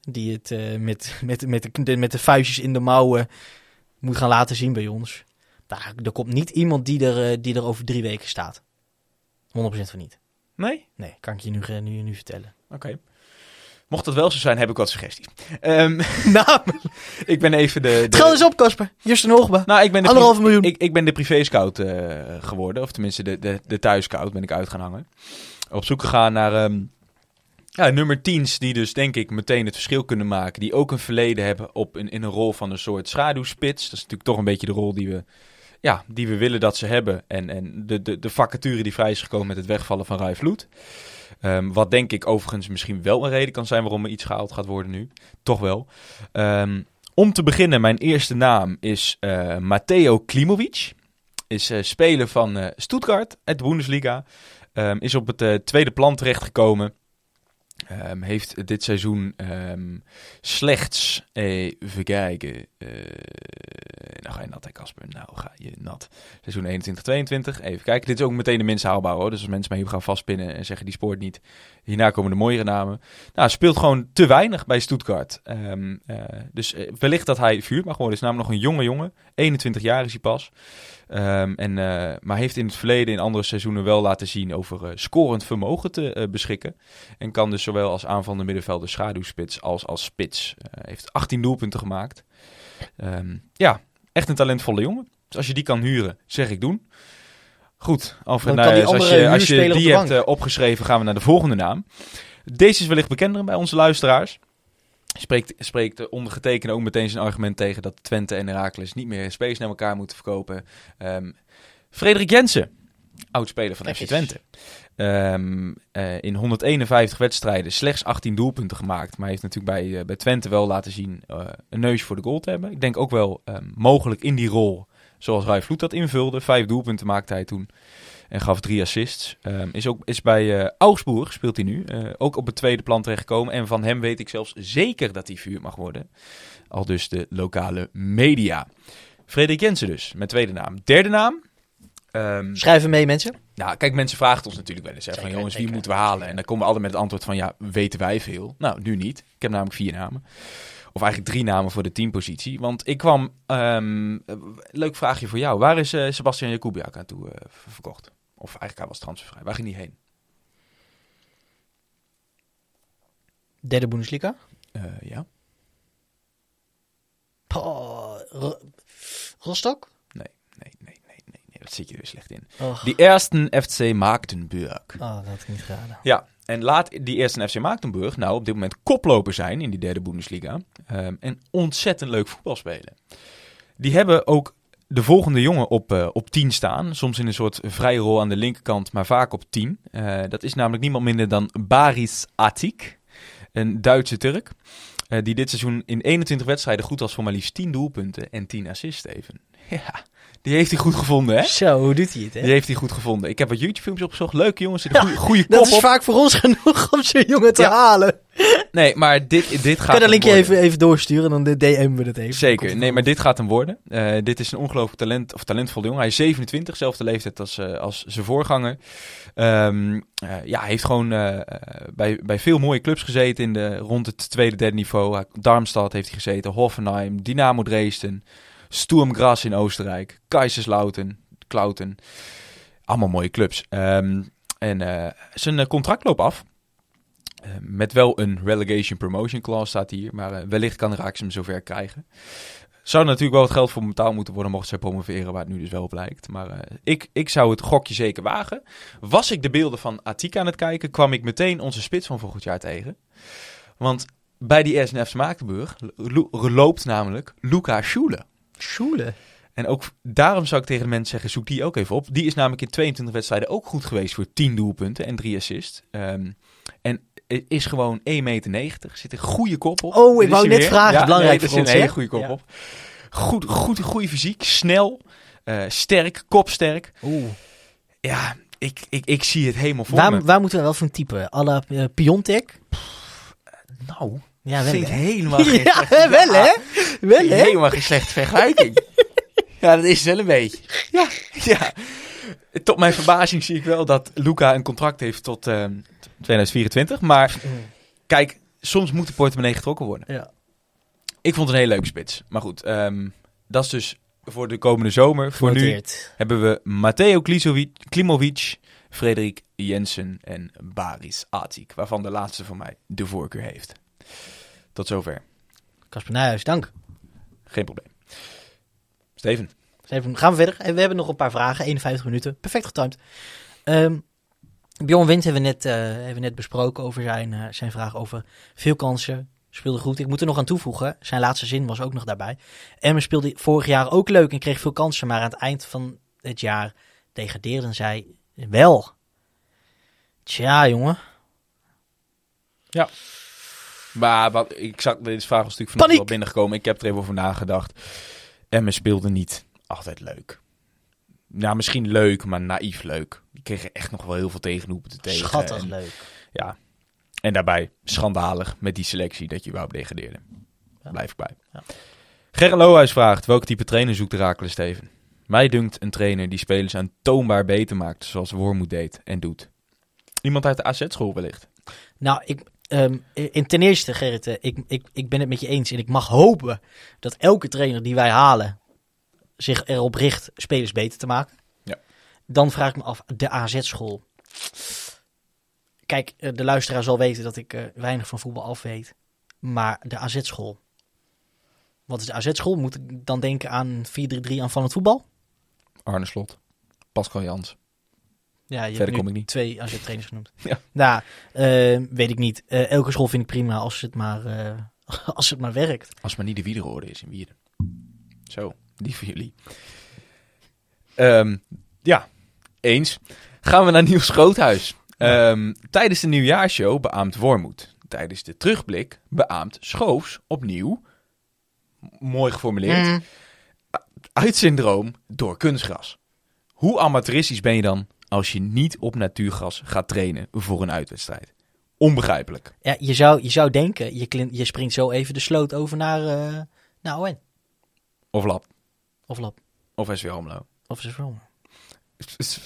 Die het eh, met, met, met, de, de- met de vuistjes in de mouwen moet gaan laten zien bij ons. Daar, er komt niet iemand die er, eh, die er over drie weken staat. 100% van niet. Nee? Nee, kan ik je nu, eh, nu, nu vertellen. Oké. Mocht dat wel zo zijn, heb ik wat suggesties. Ehm, nou, ik ben even de... het de geld is op, Kasper. Justin Hoogba. nou, ik ben de Anderhalve miljoen. Ik, ik ben de privé-scout eh, geworden. Of tenminste, de, de, de thuisscout ben ik uit gaan hangen. Op zoek gegaan naar ehm, ja, nummer 10's die dus denk ik meteen het verschil kunnen maken. Die ook een verleden hebben op een, in een rol van een soort schaduwspits. Dat is natuurlijk toch een beetje de rol die we, ja, die we willen dat ze hebben. En, en de, de, de vacature die vrij is gekomen met het wegvallen van Rai Vloed. Ehm, wat denk ik overigens misschien wel een reden kan zijn waarom er iets gehaald gaat worden nu. Toch wel. Ehm, om te beginnen, mijn eerste naam is eh Matteo Klimovic. Is eh, speler van eh, Stuttgart uit de Bundesliga. Ehm, is op het tweede plan terechtgekomen. Ehm, heeft dit seizoen ehm, slechts, even kijken, eh, nou ga je nat Casper, nou ga je nat. Seizoen 21-22, even kijken. Dit is ook meteen de minst haalbaar hoor, dus als mensen hier gaan vastpinnen en zeggen die spoort niet. Hierna komen de mooiere namen. Nou, speelt gewoon te weinig bij Stuttgart. Ehm, eh, dus eh, wellicht dat hij vuur mag worden. is namelijk nog een jonge jongen, 21 jaar is hij pas. Ehm, en, eh, maar heeft in het verleden in andere seizoenen wel laten zien over eh, scorend vermogen te eh, beschikken. En kan dus zowel als aanvallende middenvelder schaduwspits als als spits. Heeft 18 doelpunten gemaakt. Ehm, ja, echt een talentvolle jongen. Dus als je die kan huren, zeg ik doen. Goed, Alfred, kan nou, als je, als je op die hebt opgeschreven, gaan we naar de volgende naam. Deze is wellicht bekender bij onze luisteraars. Spreekt, spreekt de ondergetekende ook meteen zijn argument tegen dat Twente en Heracles niet meer space naar elkaar moeten verkopen. Ehm Frederik Jensen, oud-speler van FC. Twente. Eh, in 151 wedstrijden slechts 18 doelpunten gemaakt. Maar heeft natuurlijk bij, eh, bij Twente wel laten zien eh, een neus voor de goal te hebben. Ik denk ook wel ehm, mogelijk in die rol, zoals Rai Vloed dat invulde. Vijf doelpunten maakte hij toen. En gaf drie assists. Ehm, is, ook, is bij eh, Augsburg, speelt hij nu, eh, ook op het tweede plan terechtgekomen. En van hem weet ik zelfs zeker dat hij vuur mag worden. Al dus de lokale media. Frederik Jensen dus, met tweede naam. Derde naam. Ehm, Schrijven mee, mensen. nou, kijk, mensen vragen ons natuurlijk wel eens. Hè, van Zeker, jongens, wie moeten we halen? En dan komen we altijd met het antwoord van, ja, weten wij veel? Nou, nu niet. Ik heb namelijk vier namen. Of eigenlijk drie namen voor de teampositie. Want ik kwam, ehm, eh, leuk vraagje voor jou. Waar is eh, Sebastian Jakubiak aan toe ver- verkocht? Of eigenlijk hij was transfervrij. Waar ging hij heen? Derde Bundesliga. Eh, ja? Oh, Ro- Rostock? Nee, nee, nee, nee, nee, nee. Dat zit je er slecht in. Oh, Die eerste FC Magdeburg. oh, dat had ik niet gedaan. Ja, en laat die eerste FC Magdeburg nou op dit moment koploper zijn in die derde Bundesliga. ehm, en ontzettend leuk voetbal spelen. Die hebben ook de volgende jongen op, eh, op 10 staan. Soms in een soort vrije rol aan de linkerkant, maar vaak op 10. Eh, dat is namelijk niemand minder dan Baris Atik. Een Duitse Turk. eh, die dit seizoen in 21 wedstrijden goed was voor maar liefst 10 doelpunten en 10 assists, Steven. Ja, die heeft hij goed gevonden, hè? Zo, hoe doet hij het, hè? Die heeft hij goed gevonden. Ik heb wat YouTube-filmpjes opgezocht. Leuke jongens, zitten goede, goede kop Dat is op. vaak voor ons genoeg om zo'n jongen te Ja. halen. Nee, maar dit, dit gaat Kan je dat linkje even, even doorsturen, dan DM'en we het even. Zeker. Nee, maar dit gaat hem worden. Eh, dit is een ongelooflijk talent, of talentvolle jongen. Hij is 27, zelfde leeftijd als, eh, als zijn voorganger. Ehm, eh, ja, hij heeft gewoon bij, bij veel mooie clubs gezeten in de, rond het tweede, derde niveau. Darmstadt heeft hij gezeten, Hoffenheim, Dynamo Dresden, Sturm in Oostenrijk, Kaiserslautern, Klauten. Allemaal mooie clubs. Ehm, en eh, zijn eh, contract loopt af. Eh, met wel een relegation promotion clause staat hier. Maar eh, wellicht kan Raaks hem zover krijgen. Zou natuurlijk wel het geld voor betaald moeten worden mocht zij promoveren, waar het nu dus wel op lijkt. Maar ik, ik zou het gokje zeker wagen. Was ik de beelden van Atika aan het kijken, kwam ik meteen onze spits van volgend jaar tegen. Want bij die SNF Maaktenburg lo- loopt namelijk Luca Schule. Schule. En ook daarom zou ik tegen de mensen zeggen, zoek die ook even op. Die is namelijk in 22 wedstrijden ook goed geweest voor 10 doelpunten en 3 assists. Ehm, en is gewoon 1,90 meter, zit een goede kop op. Oh, ik wou net weer. vragen, belangrijk nee, voor er zit ons, een hele goede kop Ja. op. Goed, goed, goede fysiek, snel, eh, sterk, kopsterk. Oeh. Ja, ik, ik, ik zie het helemaal voor Waar, me. waar moeten we wel van type? Alle uh, Piontek? Nou, Ja, wel vind ik hè? helemaal geen Ja, slechte- wel hè? Wel Vind ik hè? Helemaal geen slechte vergelijking. ja, dat is wel een beetje. Ja, ja. Tot mijn verbazing zie ik wel dat Luca een contract heeft tot ehm, 2024. Maar kijk, soms moet de portemonnee getrokken worden. Ja. Ik vond het een hele leuke spits. Maar goed, ehm, dat is dus voor de komende zomer. Voor nu Genoteerd. hebben we Matteo Klisovic- Klimovic, Frederik Jensen en Baris Atik. Waarvan de laatste van mij de voorkeur heeft. Tot zover. Casper Nijhuis, dank. Geen probleem. Steven. Dus even, gaan we verder. En we hebben nog een paar vragen. 51 minuten. Perfect getimed. Ehm Bjorn Wind hebben we net, eh, hebben we net besproken over zijn, eh, zijn vraag over veel kansen. Speelde goed. Ik moet er nog aan toevoegen. Zijn laatste zin was ook nog daarbij. Emmen speelde vorig jaar ook leuk en kreeg veel kansen. Maar aan het eind van het jaar degradeerden zij wel. Tja, jongen. Maar wat, ik zag, deze vraag was natuurlijk Paniek! wel binnengekomen. Ik heb er even over nagedacht. Emmen speelde niet altijd leuk. Nou, misschien leuk, maar naïef leuk. Die kregen echt nog wel heel veel tegenhoepen tegen. Schattig en, leuk. Ja. En daarbij schandalig met die selectie dat je überhaupt degradeerde. Ja. Blijf ik bij. Ja. Gerrit Lohuis vraagt, welk type trainer zoekt Herakles Steven? Mij dunkt een trainer die spelers aantoonbaar beter maakt, zoals Wormoed deed en doet. Iemand uit de AZ-school wellicht. Nou, ik, ehm, in ten eerste, Gerrit, eh, ik, ik, ik ben het met je eens. En ik mag hopen dat elke trainer die wij halen zich erop richt spelers beter te maken. Ja. Dan vraag ik me af, de AZ-school. Kijk, eh, de luisteraar zal weten dat ik eh, weinig van voetbal af weet. Maar de AZ-school. Wat is de AZ-school? Moet ik dan denken aan 4-3-3 aanvallend voetbal? Arne Slot. Pascal Jans. Ja, je Verder hebt kom ik niet. twee AZ-trainers genoemd. Ja. Nou, eh, weet ik niet. Eh, elke school vind ik prima als het maar, eh, als het maar werkt. Als het maar niet de Wiederhoorde is in Wierden. Zo, die voor jullie. Ehm, ja, eens. Gaan we naar Niels Groothuis. Ehm, tijdens de nieuwjaarshow beaamt Wormoed. Tijdens de terugblik beaamt Schoofs opnieuw, mooi geformuleerd, Mm. uit syndroom door kunstgras. Hoe amateuristisch ben je dan als je niet op natuurgras gaat trainen voor een uitwedstrijd? Onbegrijpelijk. Ja, je zou, je zou denken, je, klin- je springt zo even de sloot over naar, eh naar ON. Of lab. Of Lab. Of SW Almelo. Of is Rome. Het is.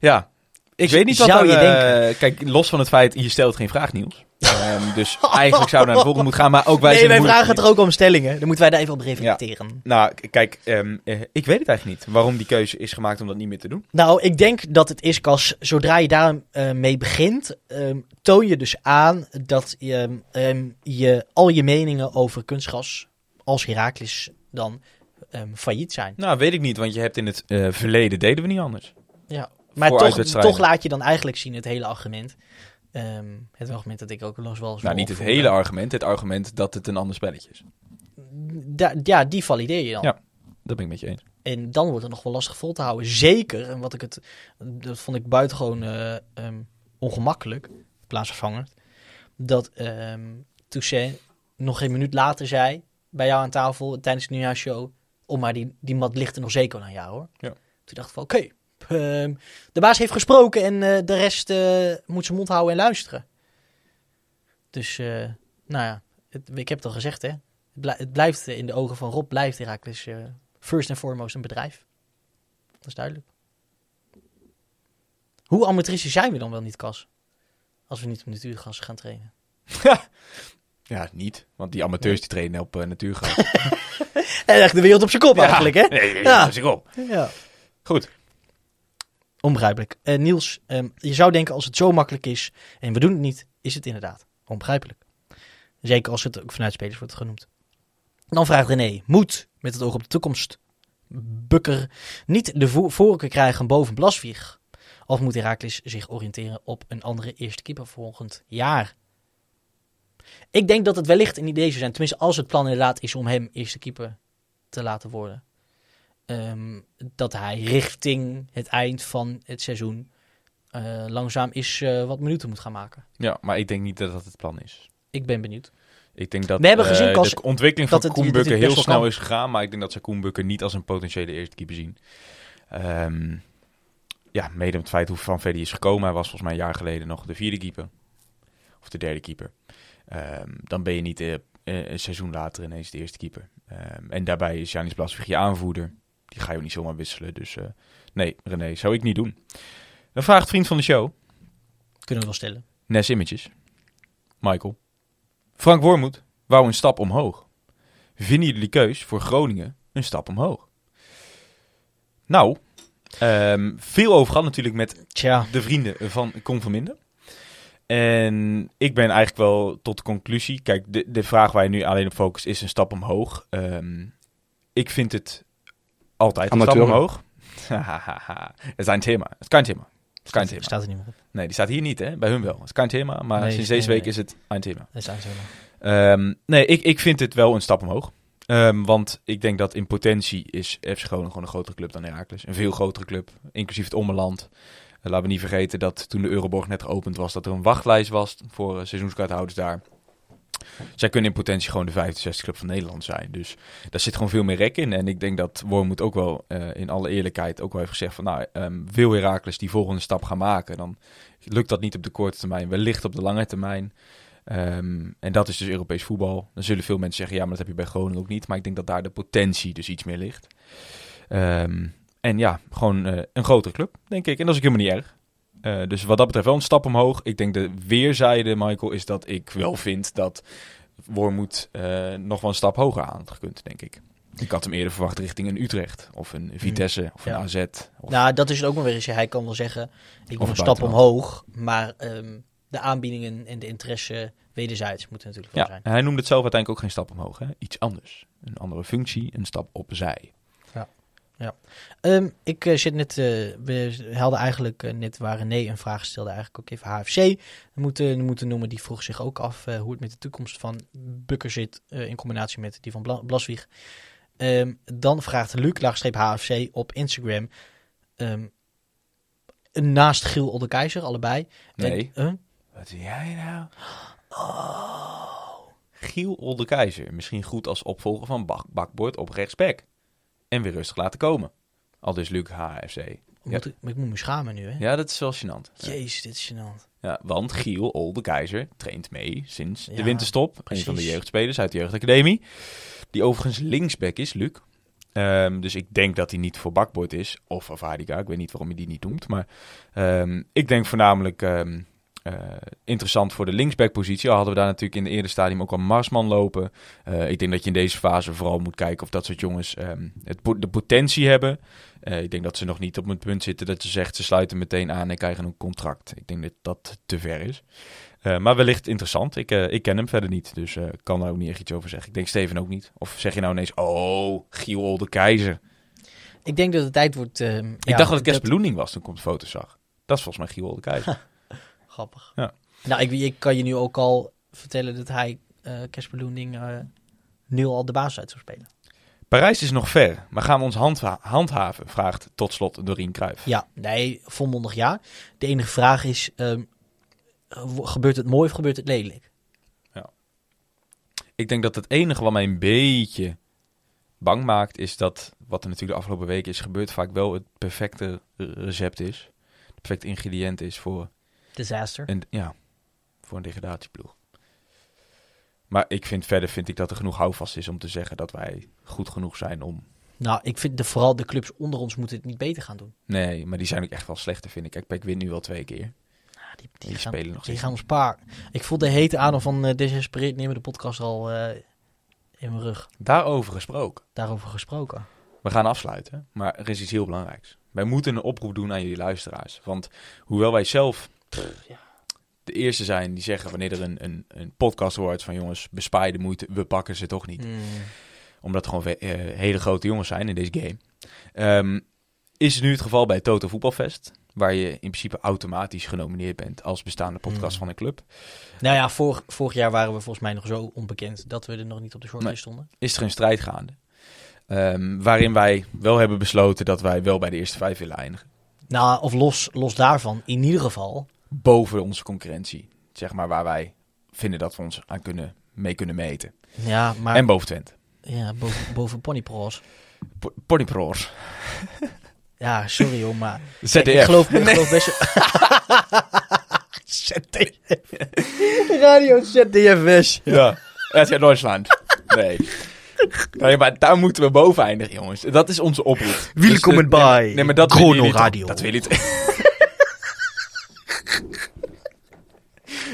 Ja, ik weet niet wat Zou er, je eh, Kijk, los van het feit, je stelt geen vraag, Niels. Ehm, dus eigenlijk zou naar de volgende moeten gaan, maar ook wij nee, zijn wij vragen het er ook om stellingen. Dan moeten wij daar even op reflecteren. Nou, kijk, ehm, eh, ik weet het eigenlijk niet. Waarom die keuze is gemaakt om dat niet meer te doen. Nou, ik denk dat het is, Cas, zodra je daarmee mee begint, ehm, toon je dus aan dat je, je al je meningen over kunstgas als Herakles dan failliet zijn. Nou, weet ik niet, want je hebt in het eh, verleden deden we niet anders. Ja. Maar toch, toch laat je dan eigenlijk zien het hele argument. Ehm, het argument dat ik ook los wel Nou, niet het hele argument, het argument dat het een ander spelletje is. Da- ja, die valideer je dan. Ja. Dat ben ik met je eens. En dan wordt het nog wel lastig vol te houden. Zeker, en wat ik het, dat vond ik buitengewoon ehm, ongemakkelijk, plaatsvervangend. dat ehm Toussaint nog geen minuut later zei bij jou aan tafel tijdens de nieuwjaarshow, om maar die, die mat ligt er nog zeker aan jou hoor. Ja. Toen dacht ik van oké, de baas heeft gesproken en eh, de rest eh, moet zijn mond houden en luisteren. Dus, eh, nou ja, het, ik heb het al gezegd hè, het, blij- het blijft in de ogen van Rob, blijft Heracles eh first and foremost een bedrijf. Dat is duidelijk. Hoe amateuristisch zijn we dan wel niet, Kas? Als we niet op natuurgas gaan trainen. Ja, niet. Want die amateurs die trainen op uh, natuurgas. En echt de wereld op zijn kop eigenlijk, hè? Nee, nee, Ja. ja. zeg op. Ja. Goed. Onbegrijpelijk. Eh, Niels, ehm, je zou denken als het zo makkelijk is en we doen het niet, is het inderdaad onbegrijpelijk. Zeker als het ook vanuit spelers wordt genoemd. Dan vraagt René, moet met het oog op de toekomst Bukker niet de vo- voorkeur krijgen boven Blaswieg? Of moet Herakles zich oriënteren op een andere eerste keeper volgend jaar? Ik denk dat het wellicht een idee zou zijn, tenminste als het plan inderdaad is om hem eerste keeper te laten worden. Ehm, dat hij richting het eind van het seizoen eh, langzaam is eh, wat minuten moet gaan maken. Ja, maar ik denk niet dat dat het plan is. Ik ben benieuwd. Ik denk dat We hebben gezien, Kas, de ontwikkeling van het- Koen dat het Bukker best heel snel kan. is gegaan. Maar ik denk dat ze Koen Bukker niet als een potentiële eerste keeper zien. Ehm, ja, mede met het feit hoe Van Verdi is gekomen. Hij was volgens mij een jaar geleden nog de vierde keeper. Of de derde keeper. Ehm, dan ben je niet een seizoen later ineens de eerste keeper. En daarbij is Janis Blaswig je aanvoerder. Die ga je ook niet zomaar wisselen. Dus eh, nee, René, zou ik niet doen. Dan vraagt vriend van de show, Kunnen we wel stellen. Nes Images. Michael. Frank Wormoed wou een stap omhoog. Vinden jullie die keus voor Groningen een stap omhoog? Nou, ehm, veel over gehad natuurlijk met Tja, de vrienden van Con van Minden. En ik ben eigenlijk wel tot de conclusie. Kijk, de, de vraag waar je nu alleen op focust is een stap omhoog. Ehm, ik vind het altijd een Amateur. stap omhoog. Het is een thema. Het is kein thema. Het is kein thema. staat er niet meer op. Nee, die staat hier niet, hè? Bij hun wel. Het is kein thema, maar Nee, sinds nee, deze week nee. is het een thema. Dat staat er niet Ehm, nee, ik, ik vind het wel een stap omhoog. Ehm, want ik denk dat in potentie is FC Groningen gewoon een grotere club dan Heracles. Een veel grotere club, inclusief het ommeland. Eh, laten we niet vergeten dat toen de Euroborg net geopend was, dat er een wachtlijst was voor uh, seizoenskaarthouders daar. Zij kunnen in potentie gewoon de vijfde, zesde club van Nederland zijn. Dus daar zit gewoon veel meer rek in. En ik denk dat Wormoed ook wel eh, in alle eerlijkheid ook wel heeft gezegd van... nou, ehm, wil Heracles die volgende stap gaan maken, dan lukt dat niet op de korte termijn. Wellicht op de lange termijn. Ehm, en dat is dus Europees voetbal. Dan zullen veel mensen zeggen, ja, maar dat heb je bij Groningen ook niet. Maar ik denk dat daar de potentie dus iets meer ligt. Ehm, en ja, gewoon eh, een grotere club, denk ik. En dat is ook helemaal niet erg. Eh, dus wat dat betreft wel een stap omhoog. Ik denk de weerzijde, Michael, is dat ik wel vind dat Wormoed eh nog wel een stap hoger aan gekund, denk ik. Ik had hem eerder verwacht richting een Utrecht of een Vitesse of een Ja. AZ. Of... Nou, dat is het ook nog weer eens. Hij kan wel zeggen, ik wil een stap omhoog. Maar ehm, de aanbiedingen en de interesse wederzijds moeten natuurlijk wel ja, zijn. hij noemde het zelf uiteindelijk ook geen stap omhoog. Hè? Iets anders. Een andere functie, een stap opzij. Ehm, ik eh, zit net, eh, we hadden eigenlijk eh, net waar René een vraag stelde, eigenlijk ook even HFC. Moeten, moeten noemen, die vroeg zich ook af hoe het met de toekomst van Bukker zit in combinatie met die van Bla Blaswieg. Ehm, dan vraagt Luc, laagstreep HFC, op Instagram, ehm, naast Giel Oldekeizer, allebei. Nee. Wat doe jij nou? Giel Oldekeizer. Misschien goed als opvolger van Bak Bakbord op rechtsback. En weer rustig laten komen. Al dus Luc HFC. moet ik, ik moet me schamen nu, hè? Ja, dat is wel gênant. Jezus, dit is gênant. Ja, want Giel Oldekeizer traint mee sinds de Ja, winterstop. Een van de jeugdspelers uit de jeugdacademie. Die overigens linksback is, Luc. Ehm, dus ik denk dat hij niet voor Bakbord is. Of Avadica. Ik weet niet waarom je die niet noemt. Maar ehm, ik denk voornamelijk ehm, eh, interessant voor de linksbackpositie. Al hadden we daar natuurlijk in het eerder stadium ook al Marsman lopen. Eh, ik denk dat je in deze fase vooral moet kijken of dat soort jongens ehm, het, de potentie hebben. Eh, ik denk dat ze nog niet op het punt zitten dat ze zegt ze sluiten meteen aan en krijgen een contract. Ik denk dat dat te ver is. Maar wellicht interessant. Ik, ik ken hem verder niet, dus kan daar ook niet echt iets over zeggen. Ik denk Steven ook niet. Of zeg je nou ineens, oh, Giel de Keizer. Ik denk dat het tijd wordt... ehm, ik ja, dacht dat het Kesper Loening was toen ik op de foto zag. Dat is volgens mij Giel de Keizer. Grappig. Ja. Nou, ik, ik kan je nu ook al vertellen dat hij, eh Casper Loening, eh, nu al de baas uit zou spelen. Parijs is nog ver, maar gaan we ons handha- handhaven? Vraagt tot slot Doreen Cruijff. Ja, nee, volmondig ja. De enige vraag is, ehm, eh, gebeurt het mooi of gebeurt het lelijk? Ik denk dat het enige wat mij een beetje bang maakt, is dat wat er natuurlijk de afgelopen weken is gebeurd, vaak wel het perfecte recept is. Het perfecte ingrediënt is voor Disaster. een, ja, voor een degradatieploeg. Maar ik vind verder vind ik dat er genoeg houvast is om te zeggen dat wij goed genoeg zijn om. Nou, ik vind de, vooral de clubs onder ons moeten het niet beter gaan doen. Nee, maar die zijn ook echt wel slechter, vind ik. Ik win nu wel twee keer. Ja, die, Die die, gaan, spelen nog die gaan ons paar. Ik voel de hete adem van uh, Desespereerd nemen de podcast al eh, in mijn rug. Daarover gesproken. Daarover gesproken. We gaan afsluiten, maar er is iets heel belangrijks. Wij moeten een oproep doen aan jullie luisteraars. Want hoewel wij zelf ja. de eerste zijn die zeggen wanneer er een, een, een podcast wordt van jongens, bespaar je de moeite, we pakken ze toch niet. Mm. Omdat gewoon eh, hele grote jongens zijn in deze game. Ehm, is het nu het geval bij Toto Voetbalfest, waar je in principe automatisch genomineerd bent als bestaande podcast Mm. van een club. Nou ja, vorig, vorig jaar waren we volgens mij nog zo onbekend dat we er nog niet op de shortlist stonden. Is er een strijd gaande. Ehm, waarin wij wel hebben besloten dat wij wel bij de eerste vijf willen eindigen. Nou, of los, los daarvan, in ieder geval. Boven onze concurrentie. Zeg maar waar wij vinden dat we ons aan kunnen, mee kunnen meten. Ja, maar en boven Twente. ja, boven, boven Ponypros. Po- Ponypro's. Ja, sorry hoor, maar ZDF. ik geloof, ik geloof best ZDF. Radio ZDF. Ja. RTL Duitsland. Nee. Nee, maar daar moeten we boven eindigen, jongens. Dat is onze oproep. Welkom Dus bij nee, maar dat Chrono Radio. Dat willen jullie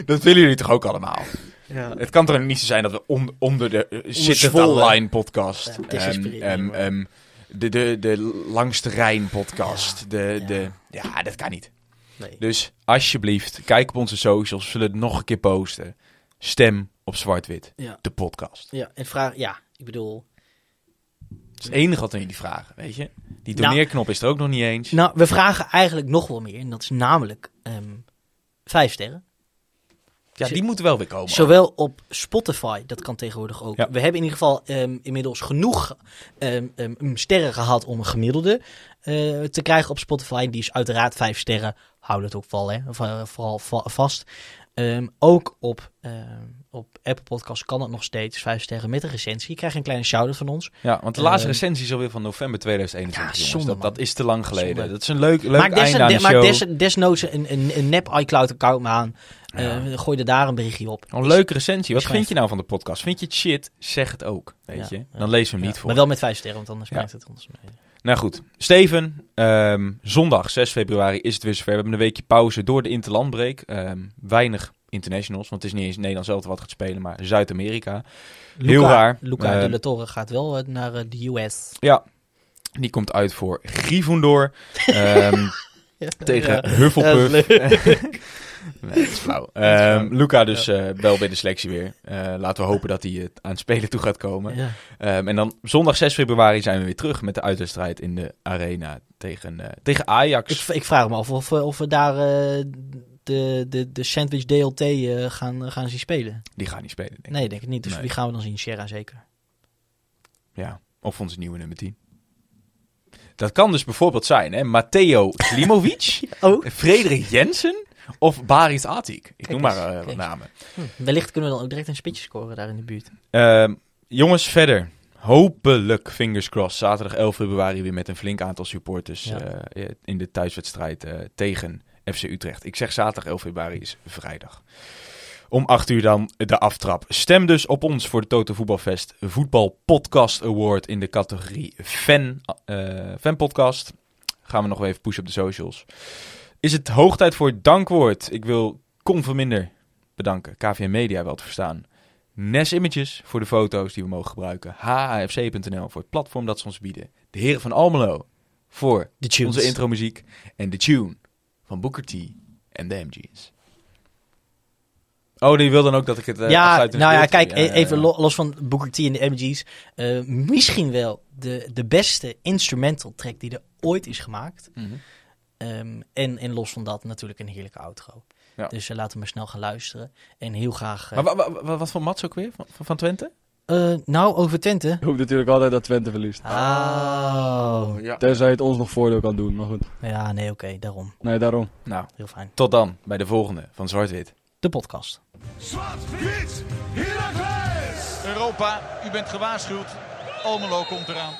Dat willen jullie toch ook allemaal? Ja. Het kan toch niet zo zijn dat we on- onder de uh, Zit. Online podcast, Ja, ehm, de, de, de Langste Rijn podcast, de, Ja. de, ja, dat kan niet. Nee. Dus alsjeblieft, kijk op onze socials, we zullen het nog een keer posten. Stem op Zwart-Wit, de podcast. Ja, en vraag, ja, ik bedoel... Het enige wat we jullie vragen, weet je. Die Nou- doneerknop is er ook nog niet eens. Nou, we vragen eigenlijk nog wel meer. En dat is namelijk ehm, vijf sterren. Ja, die moeten wel weer komen. Zowel op Spotify, dat kan tegenwoordig ook. Ja. We hebben in ieder geval ehm, inmiddels genoeg ehm, ehm, sterren gehad om een gemiddelde eh, te krijgen op Spotify. Die is uiteraard vijf sterren. Houd het ook wel, hè? Vooral va- vast. Ook op, op Apple Podcasts kan het nog steeds vijf sterren met een recensie. Je krijgt een kleine shout-out van ons. Ja, want de laatste recensie is alweer van november 2021. Ja, zonde, dat, dat is te lang geleden. Zonde. Dat is een leuk, leuk einde aan de des, desnoods een, een, een nep iCloud-account aan. Eh, Ja. gooi er daar een berichtje op. Een leuke recensie. Wat vind je nou van de podcast? Vind je het shit? Zeg het ook. Weet Ja, je? Dan lezen we hem niet voor. Maar wel met vijf sterren, want anders brengt het ons mee. Nou goed. Steven, ehm, zondag 6 februari is het weer zover. We hebben een weekje pauze door de interlandbreek. Ehm, weinig internationals, want het is niet eens Nederland zelf wat gaat spelen, maar Zuid-Amerika. Heel raar. Luca de la Torre gaat wel eh, naar eh, de US. Ja, die komt uit voor Gryffindor ehm, tegen Ja. Hufflepuff. Ja, Nee, dat is flauw. Ehm, Luca dus eh, wel bij de selectie weer. Eh, laten we hopen dat hij het aan het spelen toe gaat komen. Ja. Ehm, en dan zondag 6 februari zijn we weer terug met de uitwedstrijd in de arena tegen, tegen Ajax. Ik, ik vraag me af of, we- of we daar de, de, de sandwich DLT gaan, gaan zien spelen. Die gaan niet spelen, denk ik. Nee, denk ik niet. Dus Nee. wie gaan we dan zien? Sierra zeker. Ja, of onze nieuwe nummer 10. Dat kan dus bijvoorbeeld zijn, hè? Matteo Klimovic, Oh. Frederik Jensen of Baris Atik. Ik noem maar eh, wat eens. namen. Hm, wellicht kunnen we dan ook direct een spitje scoren daar in de buurt. Ehm, jongens, verder. Hopelijk, fingers crossed, zaterdag 11 februari weer met een flink aantal supporters Ja. eh, in de thuiswedstrijd eh, tegen FC Utrecht. Ik zeg zaterdag 11 februari is vrijdag. Om 8 uur dan de aftrap. Stem dus op ons voor de Toto Voetbalfest Voetbal Podcast Award in de categorie fan, eh fan podcast. Gaan we nog even pushen op de socials. Is het hoog tijd voor het dankwoord? Ik wil Con Verminder bedanken. KVM Media wel te verstaan. Nes Images voor de foto's die we mogen gebruiken. HAFC.nl voor het platform dat ze ons bieden. De heren van Almelo voor onze intro muziek. En de tune van Booker T en de MG's. Oh, die wil dan ook dat ik het uh, ja, nou ja, kijk, e- even lo- los van Booker T en de MG's. eh, misschien wel de, de beste instrumental track die er ooit is gemaakt. Mhm. Ehm, en, en los van dat natuurlijk een heerlijke outro. Ja. Dus eh, laten we maar snel gaan luisteren. En heel graag... eh, Maar wa- wa- wa- wat voor Mats ook weer? Van, van, van Twente? eh, nou, over Twente. Ik hoop natuurlijk altijd dat Twente verliest. Oh. ja. Tenzij het ons nog voordeel kan doen, maar goed. Ja, nee, oké, daarom. Nee, daarom. Nou, Heel fijn. tot dan bij de volgende van Zwart-Wit. de podcast. Zwart-wit! Europa, u bent gewaarschuwd. Almelo komt eraan.